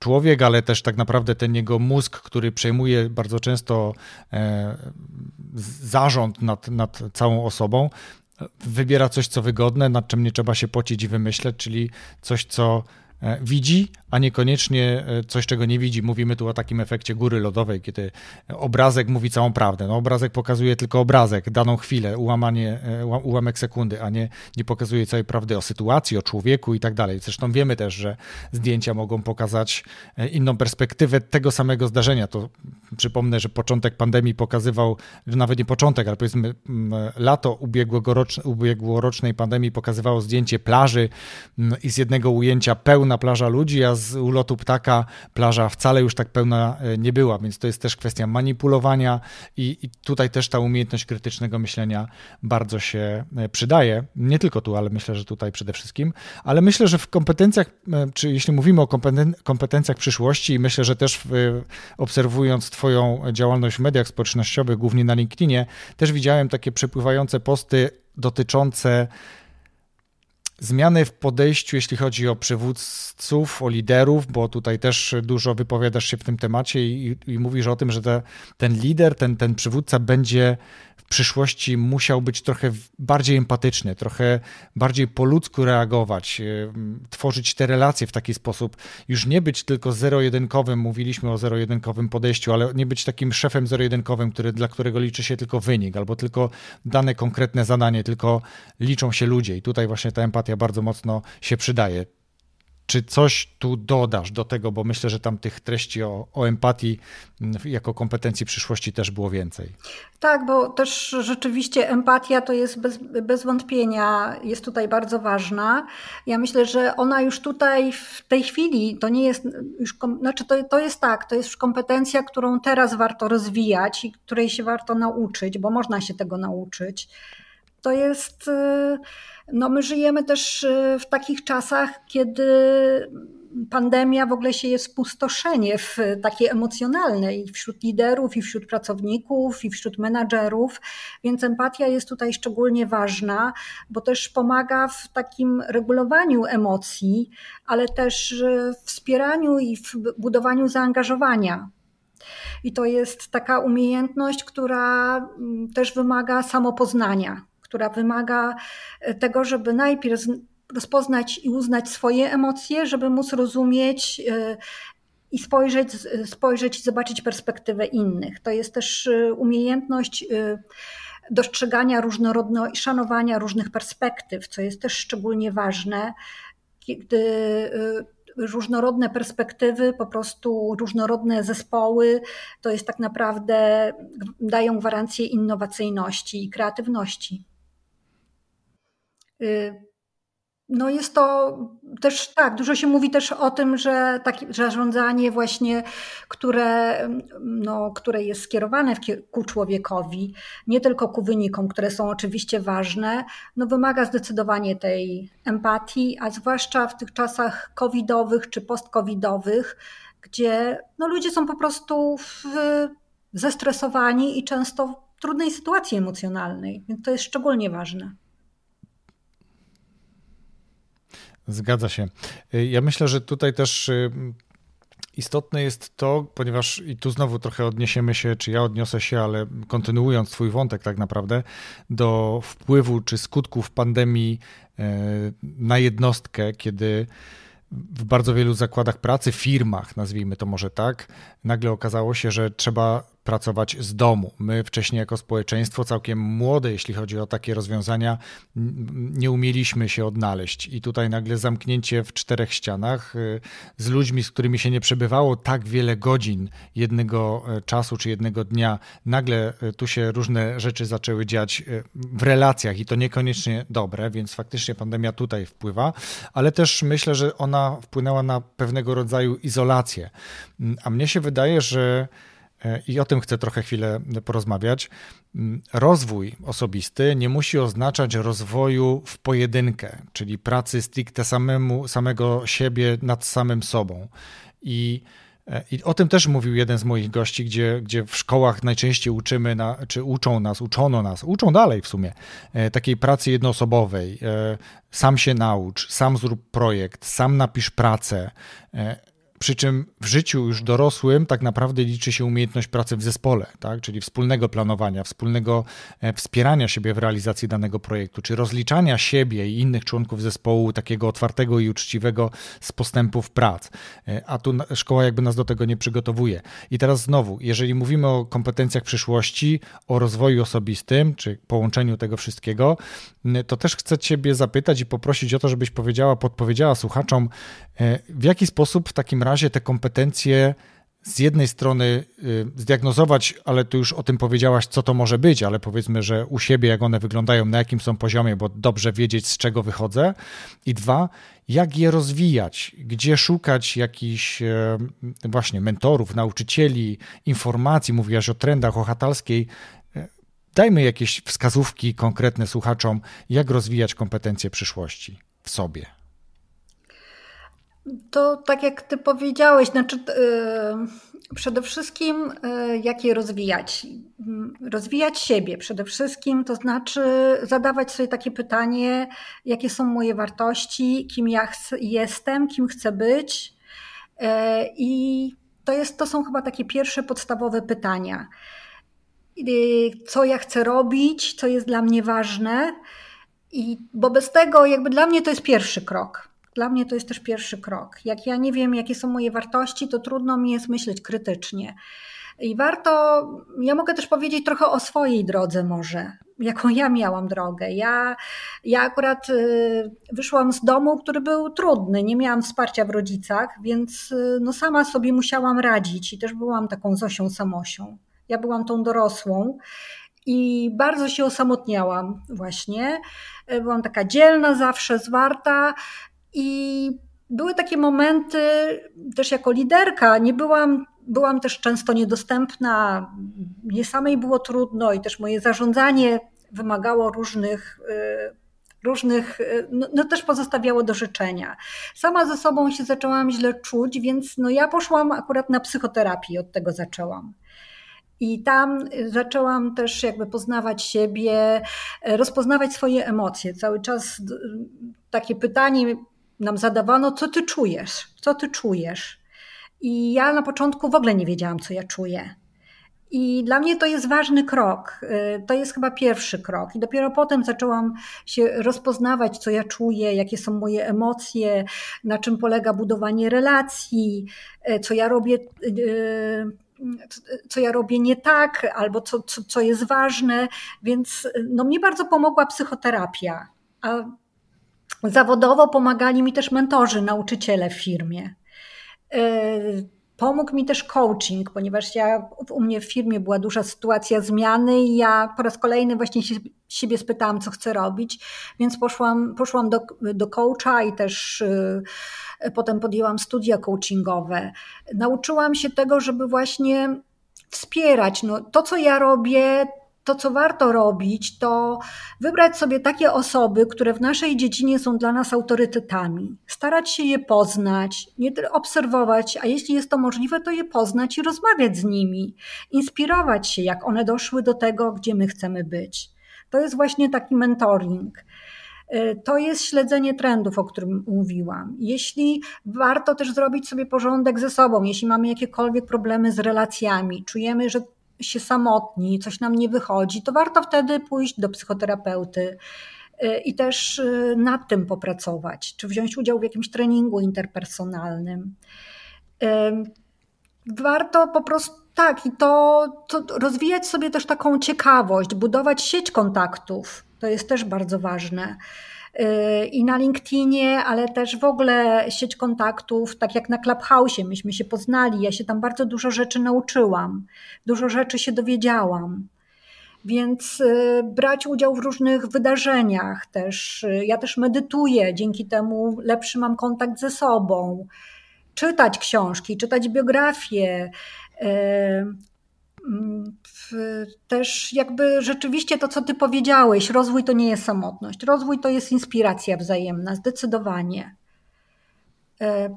Speaker 3: człowiek, ale też tak naprawdę ten jego mózg, który przejmuje bardzo często e, zarząd nad, nad całą osobą, wybiera coś, co wygodne, nad czym nie trzeba się pocić i wymyśleć, czyli coś, co E, widzi, a niekoniecznie e, coś, czego nie widzi. Mówimy tu o takim efekcie góry lodowej, kiedy obrazek mówi całą prawdę. No, obrazek pokazuje tylko obrazek, daną chwilę, ułamanie, e, ułamek sekundy, a nie, nie pokazuje całej prawdy o sytuacji, o człowieku i tak dalej. Zresztą wiemy też, że zdjęcia mogą pokazać inną perspektywę tego samego zdarzenia. To przypomnę, że początek pandemii pokazywał, nawet nie początek, ale powiedzmy lato ubiegłorocznej pandemii pokazywało zdjęcie plaży i z jednego ujęcia pełna plaża ludzi, a z ulotu ptaka plaża wcale już tak pełna e, nie była, więc to jest też kwestia manipulowania i, i tutaj też ta umiejętność krytycznego myślenia bardzo się e, przydaje. Nie tylko tu, ale myślę, że tutaj przede wszystkim. Ale myślę, że w kompetencjach, e, czy jeśli mówimy o kompetencjach przyszłości, myślę, że też w, obserwując Twoją działalność w mediach społecznościowych, głównie na LinkedInie, też widziałem takie przepływające posty dotyczące zmiany w podejściu, jeśli chodzi o przywódców, o liderów, bo tutaj też dużo wypowiadasz się w tym temacie i, i mówisz o tym, że te, ten lider, ten, ten przywódca będzie przyszłości musiał być trochę bardziej empatyczny, trochę bardziej po ludzku reagować, e, tworzyć te relacje w taki sposób, już nie być tylko zero-jedynkowym, mówiliśmy o zero-jedynkowym podejściu, ale nie być takim szefem zero-jedynkowym, który, dla którego liczy się tylko wynik, albo tylko dane konkretne zadanie, tylko liczą się ludzie i tutaj właśnie ta empatia bardzo mocno się przydaje. Czy coś tu dodasz do tego, bo myślę, że tam tych treści o, o empatii mm, jako kompetencji przyszłości też było więcej.
Speaker 1: Tak, bo też rzeczywiście empatia to jest bez, bez wątpienia, jest tutaj bardzo ważna. Ja myślę, że ona już tutaj w tej chwili to nie jest, już, znaczy to, to jest tak, to jest już kompetencja, którą teraz warto rozwijać i której się warto nauczyć, bo można się tego nauczyć. To jest. Y, no, my żyjemy też y, w takich czasach, kiedy pandemia w ogóle się jest spustoszenie w takie emocjonalne i wśród liderów, i wśród pracowników, i wśród menadżerów, więc empatia jest tutaj szczególnie ważna, bo też pomaga w takim regulowaniu emocji, ale też y, wspieraniu i w budowaniu zaangażowania. I to jest taka umiejętność, która mm, też wymaga samopoznania która wymaga e, tego, żeby najpierw rozpoznać i uznać swoje emocje, żeby móc rozumieć e, i spojrzeć, spojrzeć i zobaczyć perspektywę innych. To jest też e, umiejętność dostrzegania różnorodności, i szanowania różnych perspektyw, co jest też szczególnie ważne, kiedy różnorodne perspektywy, po prostu różnorodne zespoły, to jest tak naprawdę, dają gwarancję innowacyjności i kreatywności. Y, no jest to też tak, dużo się mówi też o tym, że takie zarządzanie właśnie, które, no, które jest skierowane ku człowiekowi, nie tylko ku wynikom, które są oczywiście ważne, no wymaga zdecydowanie tej empatii, a zwłaszcza w tych czasach covidowych czy post-covidowych, gdzie no, ludzie są po prostu w, zestresowani i często w trudnej sytuacji emocjonalnej, więc to jest szczególnie ważne.
Speaker 3: Zgadza się. Y, ja myślę, że tutaj też y, istotne jest to, ponieważ i tu znowu trochę odniesiemy się, czy ja odniosę się, ale kontynuując Twój wątek tak naprawdę, do wpływu czy skutków pandemii y, na jednostkę, kiedy w bardzo wielu zakładach pracy, firmach, nazwijmy to może tak, nagle okazało się, że trzeba pracować z domu. My wcześniej jako społeczeństwo, całkiem młode, jeśli chodzi o takie rozwiązania, nie umieliśmy się odnaleźć. I tutaj nagle zamknięcie w czterech ścianach y, z ludźmi, z którymi się nie przebywało tak wiele godzin jednego e, czasu czy jednego dnia, nagle e, tu się różne rzeczy zaczęły dziać e, w relacjach i to niekoniecznie dobre, więc faktycznie pandemia tutaj wpływa, ale też myślę, że ona wpłynęła na pewnego rodzaju izolację. Mm, a mnie się wydaje, że i o tym chcę trochę chwilę porozmawiać. Rozwój osobisty nie musi oznaczać rozwoju w pojedynkę, czyli pracy stricte samemu, samego siebie nad samym sobą. I e, i o tym też mówił jeden z moich gości, gdzie, gdzie w szkołach najczęściej uczymy, na, czy uczą nas, uczono nas, uczą dalej w sumie, e, takiej pracy jednoosobowej. Sam się naucz, sam zrób projekt, sam napisz pracę Przy czym w życiu już dorosłym tak naprawdę liczy się umiejętność pracy w zespole, tak? czyli wspólnego planowania, wspólnego e, wspierania siebie w realizacji danego projektu, czy rozliczania siebie i innych członków zespołu takiego otwartego i uczciwego z postępów prac. E, a tu szkoła jakby nas do tego nie przygotowuje. I teraz znowu, jeżeli mówimy o kompetencjach przyszłości, o rozwoju osobistym, czy połączeniu tego wszystkiego, to też chcę Ciebie zapytać i poprosić o to, żebyś powiedziała, podpowiedziała słuchaczom, e, w jaki sposób w takim razie te kompetencje z jednej strony y, zdiagnozować, ale tu już o tym powiedziałaś, co to może być, ale powiedzmy, że u siebie, jak one wyglądają, na jakim są poziomie, bo dobrze wiedzieć, z czego wychodzę. I dwa, jak je rozwijać, gdzie szukać jakichś e, właśnie mentorów, nauczycieli, informacji, mówiłaś o trendach, o Hatalskiej. E, dajmy jakieś wskazówki konkretne słuchaczom, jak rozwijać kompetencje przyszłości w sobie.
Speaker 1: To tak jak ty powiedziałeś, znaczy yy, przede wszystkim yy, jak je rozwijać? Rozwijać siebie przede wszystkim, to znaczy zadawać sobie takie pytanie, jakie są moje wartości, kim ja jestem, kim chcę być. Y, I to, jest, to są chyba takie pierwsze podstawowe pytania. Y, co ja chcę robić, co jest dla mnie ważne. I, bo bez tego, jakby dla mnie to jest pierwszy krok dla mnie to jest też pierwszy krok. Jak ja nie wiem, jakie są moje wartości, to trudno mi jest myśleć krytycznie. I warto, ja mogę też powiedzieć trochę o swojej drodze może, jaką ja miałam drogę. Ja, ja akurat y, wyszłam z domu, który był trudny, nie miałam wsparcia w rodzicach, więc y, no sama sobie musiałam radzić i też byłam taką Zosią Samosią. Ja byłam tą dorosłą i bardzo się osamotniałam właśnie. Byłam taka dzielna, zawsze zwarta, i były takie momenty, też jako liderka, nie byłam, byłam też często niedostępna, mnie samej było trudno i też moje zarządzanie wymagało różnych y, różnych, y, no, no, też pozostawiało do życzenia. Sama ze sobą się zaczęłam źle czuć, więc no ja poszłam akurat na psychoterapię, od tego zaczęłam. I tam zaczęłam też jakby poznawać siebie, rozpoznawać swoje emocje. Cały czas takie pytanie nam zadawano, co ty czujesz, co ty czujesz. I ja na początku w ogóle nie wiedziałam, co ja czuję. I dla mnie to jest ważny krok. Y, to jest chyba pierwszy krok. I dopiero potem zaczęłam się rozpoznawać, co ja czuję, jakie są moje emocje, na czym polega budowanie relacji, y, co ja robię, y, co ja robię nie tak, albo co, co, co jest ważne. Więc no, mnie bardzo pomogła psychoterapia. A Zawodowo pomagali mi też mentorzy, nauczyciele w firmie. E, pomógł mi też coaching, ponieważ ja, u mnie w firmie była duża sytuacja zmiany i ja po raz kolejny właśnie się, siebie spytałam, co chcę robić, więc poszłam, poszłam do, do coacha i też y, potem podjęłam studia coachingowe. Nauczyłam się tego, żeby właśnie wspierać. No, to, co ja robię, to, co warto robić, to wybrać sobie takie osoby, które w naszej dziedzinie są dla nas autorytetami, starać się je poznać, nie obserwować, a jeśli jest to możliwe, to je poznać i rozmawiać z nimi, inspirować się, jak one doszły do tego, gdzie my chcemy być. To jest właśnie taki mentoring. Y, to jest śledzenie trendów, o którym mówiłam. Jeśli warto też zrobić sobie porządek ze sobą, jeśli mamy jakiekolwiek problemy z relacjami, czujemy, że się samotni, coś nam nie wychodzi, to warto wtedy pójść do psychoterapeuty y, i też y, nad tym popracować, czy wziąć udział w jakimś treningu interpersonalnym. Warto po prostu tak, i to, to rozwijać sobie też taką ciekawość, budować sieć kontaktów. To jest też bardzo ważne. Y, i na LinkedInie, ale też w ogóle sieć kontaktów, tak jak na Clubhouse, myśmy się poznali, ja się tam bardzo dużo rzeczy nauczyłam, dużo rzeczy się dowiedziałam. Więc y, brać udział w różnych wydarzeniach też. Y, ja też medytuję, dzięki temu lepszy mam kontakt ze sobą. Czytać książki, czytać biografie, też jakby rzeczywiście to, co ty powiedziałeś, rozwój to nie jest samotność. Rozwój to jest inspiracja wzajemna, zdecydowanie. E,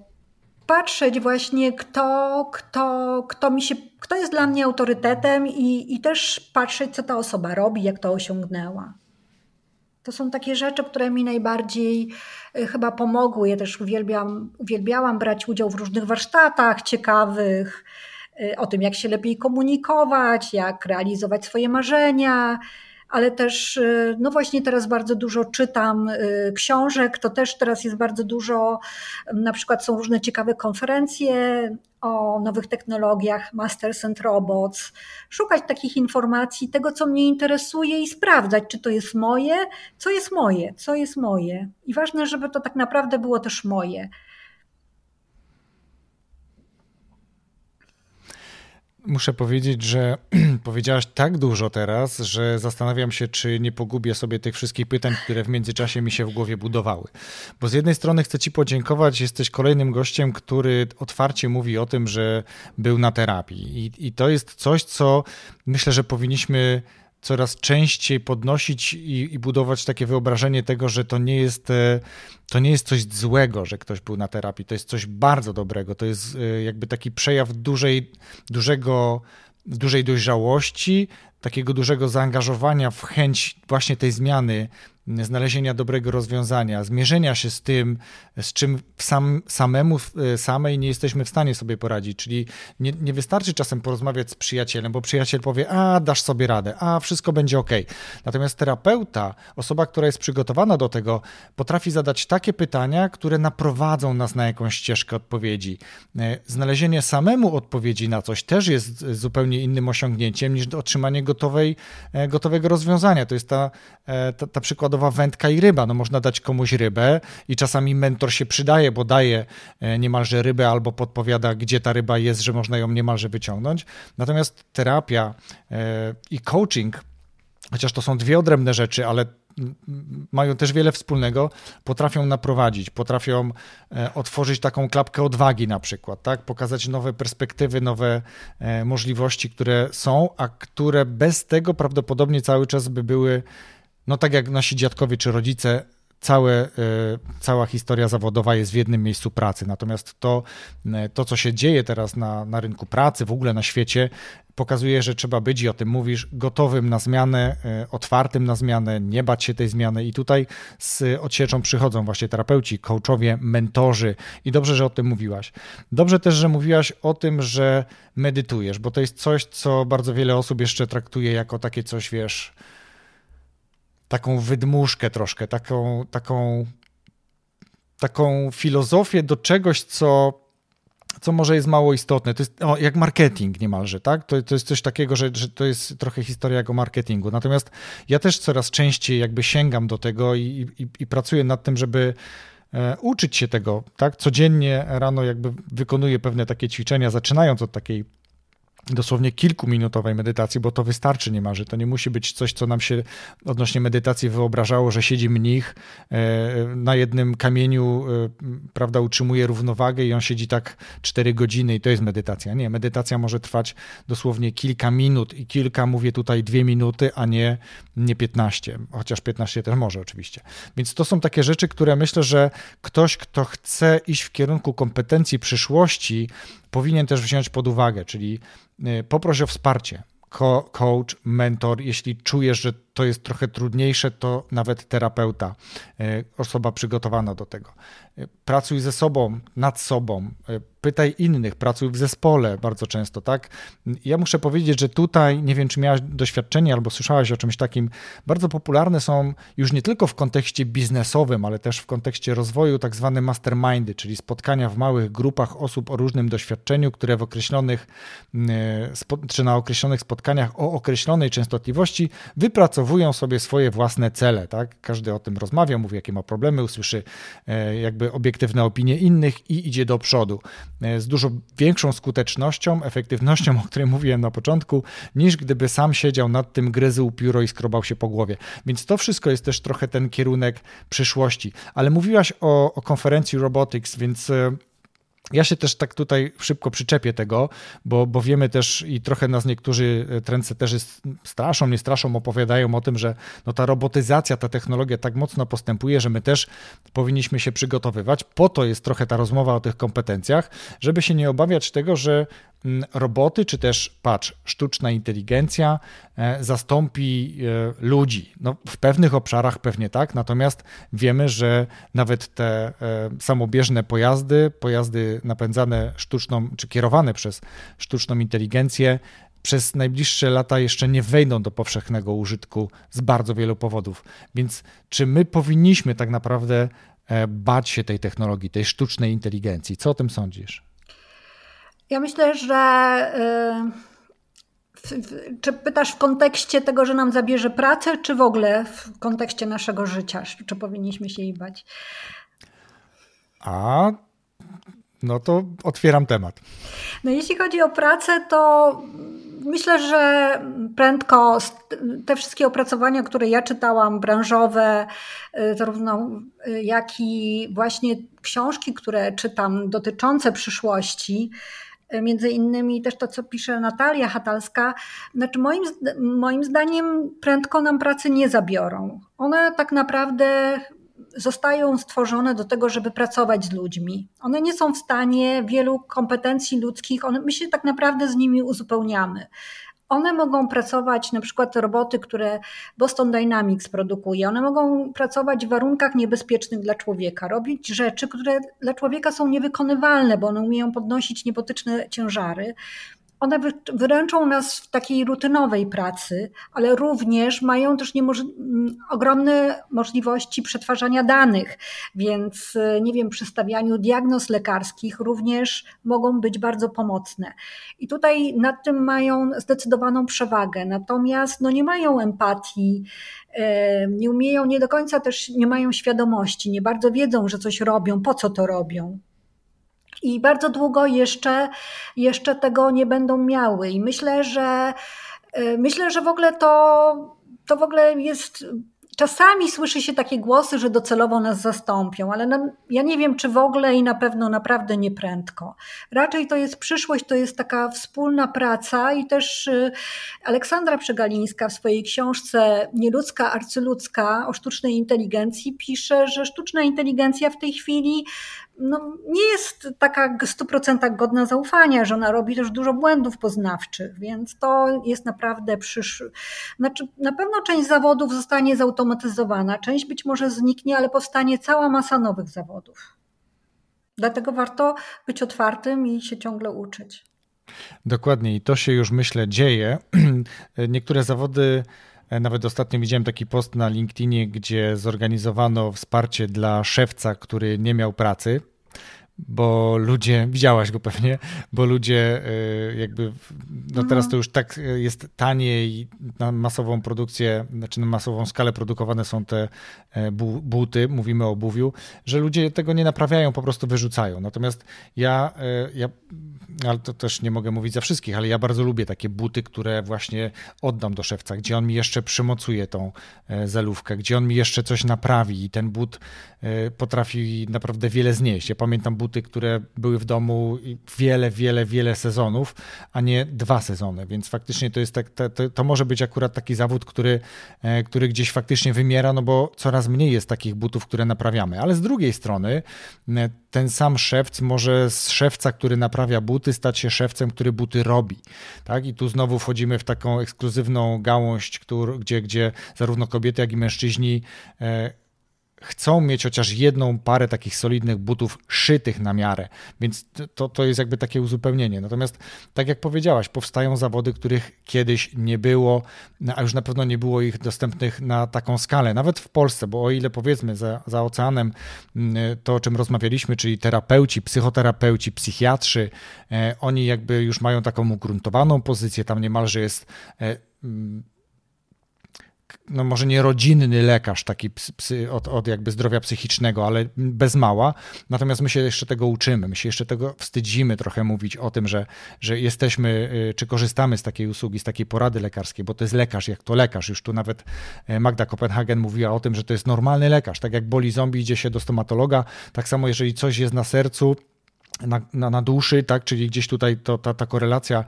Speaker 1: patrzeć właśnie, kto, kto, kto, mi się, kto jest dla mnie autorytetem i, i też patrzeć, co ta osoba robi, jak to osiągnęła. To są takie rzeczy, które mi najbardziej y, chyba pomogły. Ja też uwielbiam, uwielbiałam brać udział w różnych warsztatach ciekawych, o tym, jak się lepiej komunikować, jak realizować swoje marzenia, ale też, y, no właśnie teraz bardzo dużo czytam książek, to też teraz jest bardzo dużo, na przykład są różne ciekawe konferencje o nowych technologiach, Masters and Robots, szukać takich informacji, tego co mnie interesuje i sprawdzać, czy to jest moje, co jest moje, co jest moje. I ważne, żeby to tak naprawdę było też moje.
Speaker 3: Muszę powiedzieć, że <clears throat> powiedziałaś tak dużo teraz, że zastanawiam się, czy nie pogubię sobie tych wszystkich pytań, które w międzyczasie mi się w głowie budowały. Bo z jednej strony chcę Ci podziękować, jesteś kolejnym gościem, który otwarcie mówi o tym, że był na terapii. I, i to jest coś, co myślę, że powinniśmy coraz częściej podnosić i, i, budować takie wyobrażenie tego, że to nie, jest, e, to nie jest coś złego, że ktoś był na terapii, to jest coś bardzo dobrego, to jest e, jakby taki przejaw dużej, dużego, dużej dojrzałości, takiego dużego zaangażowania w chęć właśnie tej zmiany, znalezienia dobrego rozwiązania, zmierzenia się z tym, z czym sam, samemu, e, samej nie jesteśmy w stanie sobie poradzić. Czyli nie, nie wystarczy czasem porozmawiać z przyjacielem, bo przyjaciel powie, a dasz sobie radę, a wszystko będzie ok. Natomiast terapeuta, osoba, która jest przygotowana do tego, potrafi zadać takie pytania, które naprowadzą nas na jakąś ścieżkę odpowiedzi. E, znalezienie samemu odpowiedzi na coś też jest zupełnie innym osiągnięciem niż otrzymanie gotowej, e, gotowego rozwiązania. To jest ta, ta, ta wędka i ryba. No można dać komuś rybę i czasami mentor się przydaje, bo daje e, niemalże rybę albo podpowiada, gdzie ta ryba jest, że można ją niemalże wyciągnąć. Natomiast terapia e, i coaching, chociaż to są dwie odrębne rzeczy, ale mają też wiele wspólnego, potrafią naprowadzić, potrafią e, otworzyć taką klapkę odwagi na przykład, tak? pokazać nowe perspektywy, nowe możliwości, które są, a które bez tego prawdopodobnie cały czas by były no tak jak nasi dziadkowie czy rodzice, całe, cała historia zawodowa jest w jednym miejscu pracy. Natomiast to, e, to co się dzieje teraz na, na rynku pracy, w ogóle na świecie, pokazuje, że trzeba być, i o tym mówisz, gotowym na zmianę, e, otwartym na zmianę, nie bać się tej zmiany. I tutaj z odsieczą przychodzą właśnie terapeuci, coachowie, mentorzy. I dobrze, że o tym mówiłaś. Dobrze też, że mówiłaś o tym, że medytujesz, bo to jest coś, co bardzo wiele osób jeszcze traktuje jako takie coś, wiesz taką wydmuszkę troszkę, taką, taką, taką filozofię do czegoś, co, co może jest mało istotne. To jest o, jak marketing niemalże, tak? To, to jest coś takiego, że, że to jest trochę historia jak o marketingu. Natomiast ja też coraz częściej jakby sięgam do tego i, i, i pracuję nad tym, żeby e, uczyć się tego, tak? Codziennie rano jakby wykonuję pewne takie ćwiczenia, zaczynając od takiej dosłownie kilkuminutowej medytacji, bo to wystarczy niemalże. To nie musi być coś, co nam się odnośnie medytacji wyobrażało, że siedzi mnich e, na jednym kamieniu, e, prawda, utrzymuje równowagę i on siedzi tak 4 godziny i to jest medytacja. Nie, medytacja może trwać dosłownie kilka minut i kilka, mówię tutaj dwie minuty, a nie, nie 15, chociaż 15 też może oczywiście. Więc to są takie rzeczy, które myślę, że ktoś, kto chce iść w kierunku kompetencji przyszłości, powinien też wziąć pod uwagę, czyli y, poproś o wsparcie. coach, mentor, jeśli czujesz, że to jest trochę trudniejsze, to nawet terapeuta, y, osoba przygotowana do tego. Y, pracuj ze sobą, nad sobą, pytaj innych, pracuj w zespole bardzo często, tak? Ja muszę powiedzieć, że tutaj, nie wiem, czy miałaś doświadczenie albo słyszałaś o czymś takim, bardzo popularne są już nie tylko w kontekście biznesowym, ale też w kontekście rozwoju tak zwane mastermindy, czyli spotkania w małych grupach osób o różnym doświadczeniu, które w określonych, czy na określonych spotkaniach o określonej częstotliwości wypracowują sobie swoje własne cele, tak? Każdy o tym rozmawia, mówi, jakie ma problemy, usłyszy e, jakby obiektywne opinie innych i idzie do przodu. E, z dużo większą skutecznością, efektywnością, <laughs> o której mówiłem na początku, niż gdyby sam siedział nad tym, gryzył pióro i skrobał się po głowie. Więc to wszystko jest też trochę ten kierunek przyszłości. Ale mówiłaś o, o konferencji Robotics, więc e, ja się też tak tutaj szybko przyczepię tego, bo, bo wiemy też i trochę nas niektórzy e, trendseterzy straszą, nie straszą, opowiadają o tym, że no ta robotyzacja, ta technologia tak mocno postępuje, że my też powinniśmy się przygotowywać. Po to jest trochę ta rozmowa o tych kompetencjach, żeby się nie obawiać tego, że roboty, czy też patrz, sztuczna inteligencja e, zastąpi e, ludzi. No, w pewnych obszarach pewnie tak, natomiast wiemy, że nawet te e, samobieżne pojazdy, pojazdy napędzane sztuczną, czy kierowane przez sztuczną inteligencję, przez najbliższe lata jeszcze nie wejdą do powszechnego użytku z bardzo wielu powodów. Więc czy my powinniśmy tak naprawdę bać się tej technologii, tej sztucznej inteligencji? Co o tym sądzisz?
Speaker 1: Ja myślę, że. Y, czy pytasz w kontekście tego, że nam zabierze pracę, czy w ogóle w kontekście naszego życia? Czy powinniśmy się jej bać?
Speaker 3: A no to otwieram temat.
Speaker 1: No jeśli chodzi o pracę, to myślę, że prędko te wszystkie opracowania, które ja czytałam, branżowe, y, zarówno y, jak i właśnie książki, które czytam dotyczące przyszłości, między innymi też to, co pisze Natalia Hatalska, znaczy moim, moim zdaniem prędko nam pracy nie zabiorą. One tak naprawdę zostają stworzone do tego, żeby pracować z ludźmi. One nie są w stanie wielu kompetencji ludzkich, one, my się tak naprawdę z nimi uzupełniamy. One mogą pracować, na przykład roboty, które Boston Dynamics produkuje, one mogą pracować w warunkach niebezpiecznych dla człowieka, robić rzeczy, które dla człowieka są niewykonywalne, bo one umieją podnosić niebotyczne ciężary. One wyręczą nas w takiej rutynowej pracy, ale również mają też niemoż- ogromne możliwości przetwarzania danych, więc e, nie wiem, przy stawianiu diagnoz lekarskich również mogą być bardzo pomocne. I tutaj nad tym mają zdecydowaną przewagę, natomiast no nie mają empatii, e, nie umieją, nie do końca też nie mają świadomości, nie bardzo wiedzą, że coś robią, po co to robią. I bardzo długo jeszcze, jeszcze tego nie będą miały. I myślę, że y, myślę, że w ogóle to, to w ogóle jest Czasami słyszy się takie głosy, że docelowo nas zastąpią, ale na, ja nie wiem, czy w ogóle i na pewno naprawdę nie prędko. Raczej to jest przyszłość, to jest taka wspólna praca i też y, Aleksandra Przegalińska w swojej książce Nieludzka, arcyludzka o sztucznej inteligencji pisze, że sztuczna inteligencja w tej chwili no, nie jest taka w 100% godna zaufania, że ona robi też dużo błędów poznawczych, więc to jest naprawdę przyszły. Znaczy, na pewno część zawodów zostanie zautomatyzowana, część być może zniknie, ale powstanie cała masa nowych zawodów. Dlatego warto być otwartym i się ciągle uczyć.
Speaker 3: Dokładnie, i to się już myślę dzieje. <clears throat> Niektóre zawody nawet ostatnio widziałem taki post na LinkedInie, gdzie zorganizowano wsparcie dla szewca, który nie miał pracy bo ludzie, widziałaś go pewnie, bo ludzie e, jakby, no teraz to już tak jest taniej na masową produkcję, znaczy na masową skalę produkowane są te e, buty, mówimy o obuwiu, że ludzie tego nie naprawiają, po prostu wyrzucają. Natomiast ja, ja ale to też nie mogę mówić za wszystkich, ale ja bardzo lubię takie buty, które właśnie oddam do szewca, gdzie on mi jeszcze przymocuje tą e, zalówkę, gdzie on mi jeszcze coś naprawi i ten but e, potrafi naprawdę wiele znieść. Ja pamiętam buty, które były w domu wiele, wiele, wiele sezonów, a nie dwa sezony, więc faktycznie to jest tak, to, to może być akurat taki zawód, który, e, który gdzieś faktycznie wymiera, no bo coraz mniej jest takich butów, które naprawiamy. Ale z drugiej strony ten sam szewc może z szewca, który naprawia buty, stać się szewcem, który buty robi. Tak? I tu znowu wchodzimy w taką ekskluzywną gałąź, który, gdzie, gdzie zarówno kobiety, jak i mężczyźni e, chcą mieć chociaż jedną parę takich solidnych butów szytych na miarę, więc to, to jest jakby takie uzupełnienie. Natomiast, tak jak powiedziałaś, powstają zawody, których kiedyś nie było, a już na pewno nie było ich dostępnych na taką skalę, nawet w Polsce, bo o ile powiedzmy za, za oceanem mm, to, o czym rozmawialiśmy, czyli terapeuci, psychoterapeuci, psychiatrzy, e, oni jakby już mają taką ugruntowaną pozycję, tam niemalże jest e, mm, no może nie rodzinny lekarz taki psy, od, od jakby zdrowia psychicznego, ale bez mała. Natomiast my się jeszcze tego uczymy, my się jeszcze tego wstydzimy trochę mówić o tym, że, że jesteśmy, y, czy korzystamy z takiej usługi, z takiej porady lekarskiej, bo to jest lekarz, jak to lekarz. Już tu nawet e, Magda Kopenhagen mówiła o tym, że to jest normalny lekarz. Tak jak boli zombie, idzie się do stomatologa, tak samo jeżeli coś jest na sercu, na, na, na duszy, tak, czyli gdzieś tutaj to, ta, ta korelacja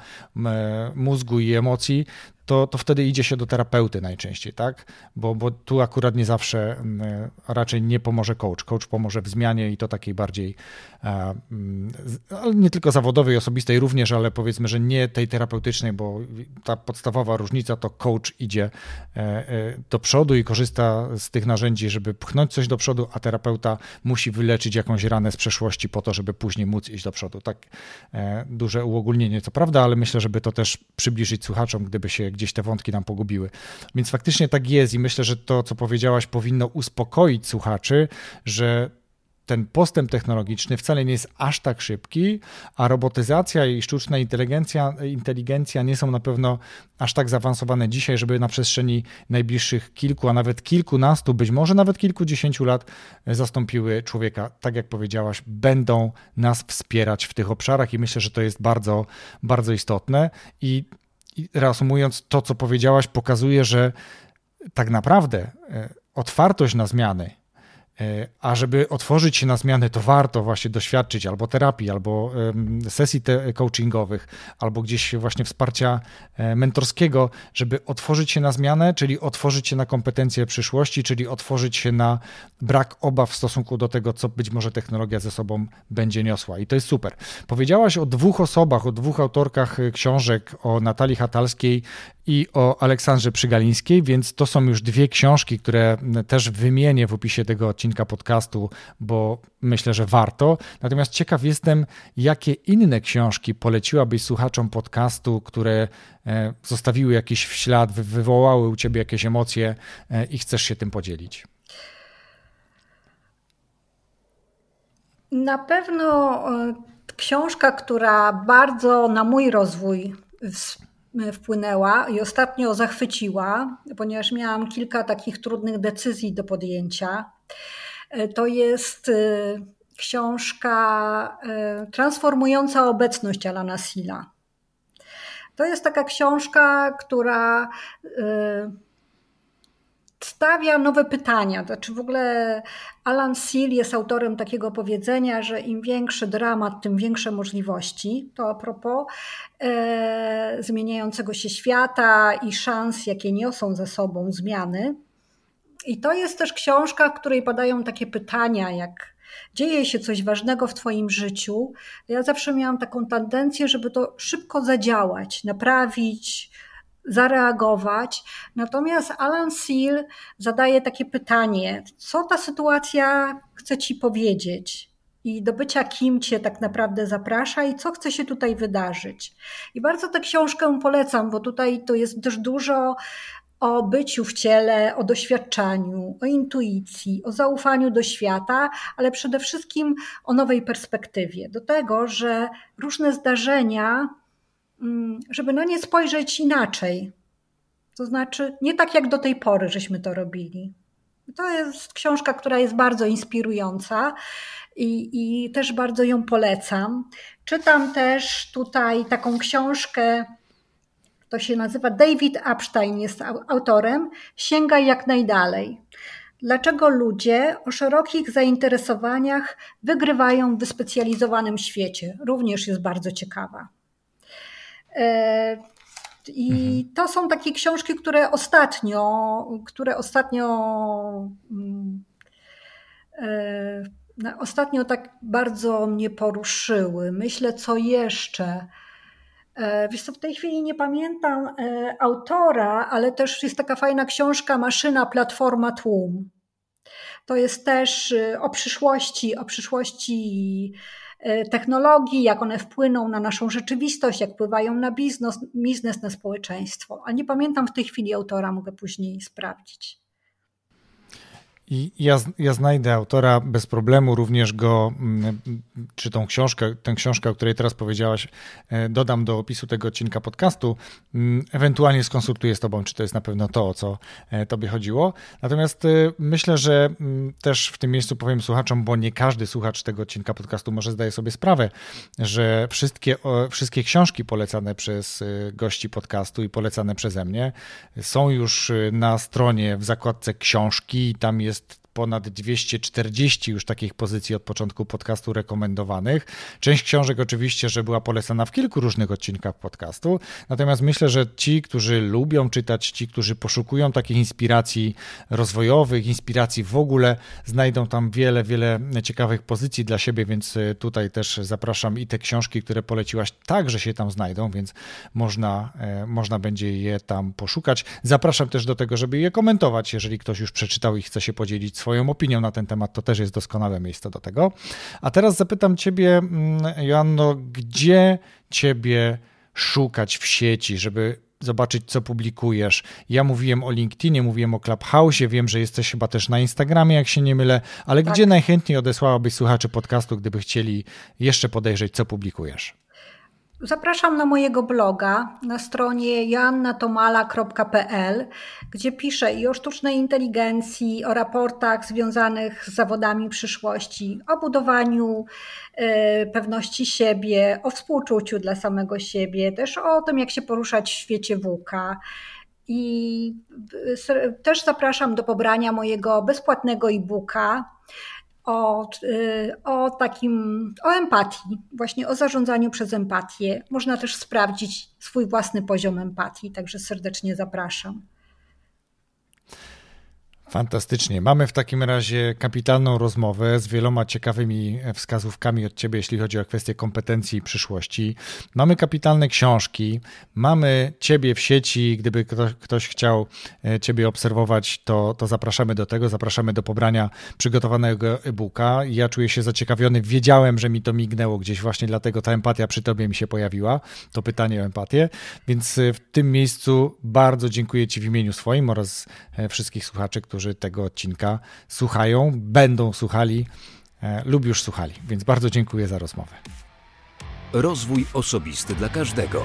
Speaker 3: mózgu i emocji, to, to wtedy idzie się do terapeuty najczęściej, tak? Bo, bo tu akurat nie zawsze, mm, raczej nie pomoże coach. Coach pomoże w zmianie i to takiej bardziej, mm, nie tylko zawodowej, osobistej również, ale powiedzmy, że nie tej terapeutycznej, bo ta podstawowa różnica to coach idzie e, e, do przodu i korzysta z tych narzędzi, żeby pchnąć coś do przodu, a terapeuta musi wyleczyć jakąś ranę z przeszłości po to, żeby później móc iść do przodu. Tak e, duże uogólnienie, co prawda, ale myślę, żeby to też przybliżyć słuchaczom, gdyby się gdzieś te wątki nam pogubiły. Więc faktycznie tak jest i myślę, że to, co powiedziałaś, powinno uspokoić słuchaczy, że ten postęp technologiczny wcale nie jest aż tak szybki, a robotyzacja i sztuczna inteligencja, inteligencja nie są na pewno aż tak zaawansowane dzisiaj, żeby na przestrzeni najbliższych kilku, a nawet kilkunastu, być może nawet kilkudziesięciu lat zastąpiły człowieka. Tak jak powiedziałaś, będą nas wspierać w tych obszarach i myślę, że to jest bardzo, bardzo istotne. I, i reasumując, to co powiedziałaś, pokazuje, że tak naprawdę e, otwartość na zmiany, a żeby otworzyć się na zmiany, to warto właśnie doświadczyć albo terapii, albo sesji coachingowych, albo gdzieś właśnie wsparcia e, mentorskiego, żeby otworzyć się na zmianę, czyli otworzyć się na kompetencje przyszłości, czyli otworzyć się na brak obaw w stosunku do tego, co być może technologia ze sobą będzie niosła. I to jest super. Powiedziałaś o dwóch osobach, o dwóch autorkach książek, o Natalii Hatalskiej i o Aleksandrze Przygalińskiej, więc to są już dwie książki, które też wymienię w opisie tego odcinka podcastu, bo myślę, że warto. Natomiast ciekaw jestem, jakie inne książki poleciłabyś słuchaczom podcastu, które e, zostawiły jakiś ślad, wywołały u ciebie jakieś emocje e, i chcesz się tym podzielić.
Speaker 1: Na pewno e, książka, która bardzo na mój rozwój wpłynęła i ostatnio zachwyciła, ponieważ miałam kilka takich trudnych decyzji do podjęcia. E, to jest e, książka e, Transformująca obecność Alana Silla. To jest taka książka, która stawia nowe pytania. Znaczy w ogóle Alan Seal jest autorem takiego powiedzenia, że im większy dramat, tym większe możliwości. To a propos e, zmieniającego się świata i szans, jakie niosą ze sobą zmiany. I to jest też książka, w której padają takie pytania, jak dzieje się coś ważnego w Twoim życiu. Ja zawsze miałam taką tendencję, żeby to szybko zadziałać, naprawić, zareagować. Natomiast Alan Seal zadaje takie pytanie: co ta sytuacja chce ci powiedzieć? I do bycia kim cię tak naprawdę zaprasza i co chce się tutaj wydarzyć. I bardzo tę książkę polecam, bo tutaj to jest też dużo o byciu w ciele, o doświadczaniu, o intuicji, o zaufaniu do świata, ale przede wszystkim o nowej perspektywie. Do tego, że różne zdarzenia żeby na nie spojrzeć inaczej. To znaczy, nie tak jak do tej pory, żeśmy to robili. To jest książka, która jest bardzo inspirująca i, i też bardzo ją polecam. Czytam też tutaj taką książkę, to się nazywa David Epstein, jest autorem. Sięgaj jak najdalej. Dlaczego ludzie o szerokich zainteresowaniach wygrywają w wyspecjalizowanym świecie? Również jest bardzo ciekawa. E, I to są takie książki, które ostatnio, które ostatnio, mm, e, ostatnio tak bardzo mnie poruszyły. Myślę, co jeszcze. E, wiesz co, w tej chwili nie pamiętam autora, ale też jest taka fajna książka Maszyna, Platforma, Tłum. To jest też o przyszłości, o przyszłości technologii, jak one wpłyną na naszą rzeczywistość, jak wpływają na biznes, biznes na społeczeństwo. Ale nie pamiętam w tej chwili autora, mogę później sprawdzić.
Speaker 3: I ja, ja znajdę autora bez problemu, również go, mm, czy tą książkę, tę książkę, o której teraz powiedziałaś, e, dodam do opisu tego odcinka podcastu. Mm, ewentualnie skonsultuję z Tobą, czy to jest na pewno to, o co e, Tobie chodziło. Natomiast e, myślę, że mm, też w tym miejscu powiem słuchaczom, bo nie każdy słuchacz tego odcinka podcastu może zdaje sobie sprawę, że wszystkie, wszystkie książki polecane przez gości podcastu i polecane przeze mnie są już na stronie w zakładce książki. Tam jest ponad 240 już takich pozycji od początku podcastu rekomendowanych. Część książek oczywiście, że była polecana w kilku różnych odcinkach podcastu, natomiast myślę, że ci, którzy lubią czytać, ci, którzy poszukują takich inspiracji rozwojowych, inspiracji w ogóle, znajdą tam wiele, wiele ciekawych pozycji dla siebie, więc e, tutaj też zapraszam i te książki, które poleciłaś, także się tam znajdą, więc można, e, można będzie je tam poszukać. Zapraszam też do tego, żeby je komentować, jeżeli ktoś już przeczytał i chce się podzielić swoją opinią na ten temat, to też jest doskonałe miejsce do tego. A teraz zapytam Ciebie, mm, Joanno, gdzie Ciebie szukać w sieci, żeby zobaczyć, co publikujesz. Ja mówiłem o LinkedInie, mówiłem o Clubhouse, wiem, że jesteś chyba też na Instagramie, jak się nie mylę, ale tak. gdzie najchętniej odesłałabyś słuchaczy podcastu, gdyby chcieli jeszcze podejrzeć, co publikujesz?
Speaker 1: Zapraszam na mojego bloga na stronie joannatomala.pl, gdzie piszę i o sztucznej inteligencji, o raportach związanych z zawodami przyszłości, o budowaniu e, pewności siebie, o współczuciu dla samego siebie, też o tym, jak się poruszać w świecie WUKA. I też zapraszam do pobrania mojego bezpłatnego e-booka o, y, o takim, o empatii, właśnie o zarządzaniu przez empatię. Można też sprawdzić swój własny poziom empatii, także serdecznie zapraszam.
Speaker 3: Fantastycznie. Mamy w takim razie kapitalną rozmowę z wieloma ciekawymi wskazówkami od Ciebie, jeśli chodzi o kwestie kompetencji i przyszłości. Mamy kapitalne książki, mamy Ciebie w sieci. Gdyby ktoś, ktoś chciał e, Ciebie obserwować, to, to zapraszamy do tego. Zapraszamy do pobrania przygotowanego e-booka. Ja czuję się zaciekawiony. Wiedziałem, że mi to mignęło gdzieś, właśnie dlatego ta empatia przy Tobie mi się pojawiła. To pytanie o empatię. Więc e, w tym miejscu bardzo dziękuję Ci w imieniu swoim oraz e, wszystkich słuchaczy, którzy którzy tego odcinka słuchają, będą słuchali e, lub już słuchali. Więc bardzo dziękuję za rozmowę.
Speaker 2: Rozwój osobisty dla każdego.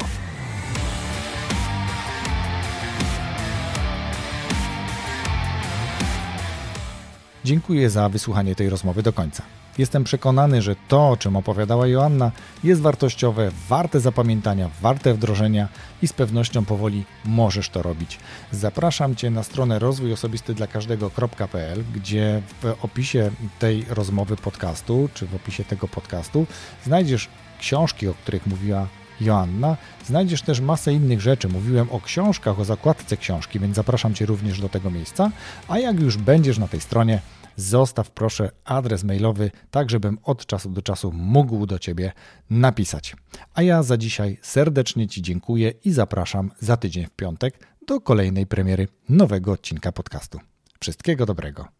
Speaker 3: Dziękuję za wysłuchanie tej rozmowy do końca. Jestem przekonany, że to, o czym opowiadała Joanna, jest wartościowe, warte zapamiętania, warte wdrożenia i z pewnością powoli możesz to robić. Zapraszam Cię na stronę rozwój osobisty dla każdego.pl, gdzie w opisie tej rozmowy podcastu, czy w opisie tego podcastu znajdziesz książki, o których mówiła Joanna. Znajdziesz też masę innych rzeczy. Mówiłem o książkach, o zakładce książki, więc zapraszam Cię również do tego miejsca. A jak już będziesz na tej stronie, zostaw proszę adres mailowy, tak żebym od czasu do czasu mógł do Ciebie napisać. A ja za dzisiaj serdecznie Ci dziękuję i zapraszam za tydzień w piątek do kolejnej premiery nowego odcinka podcastu. Wszystkiego dobrego.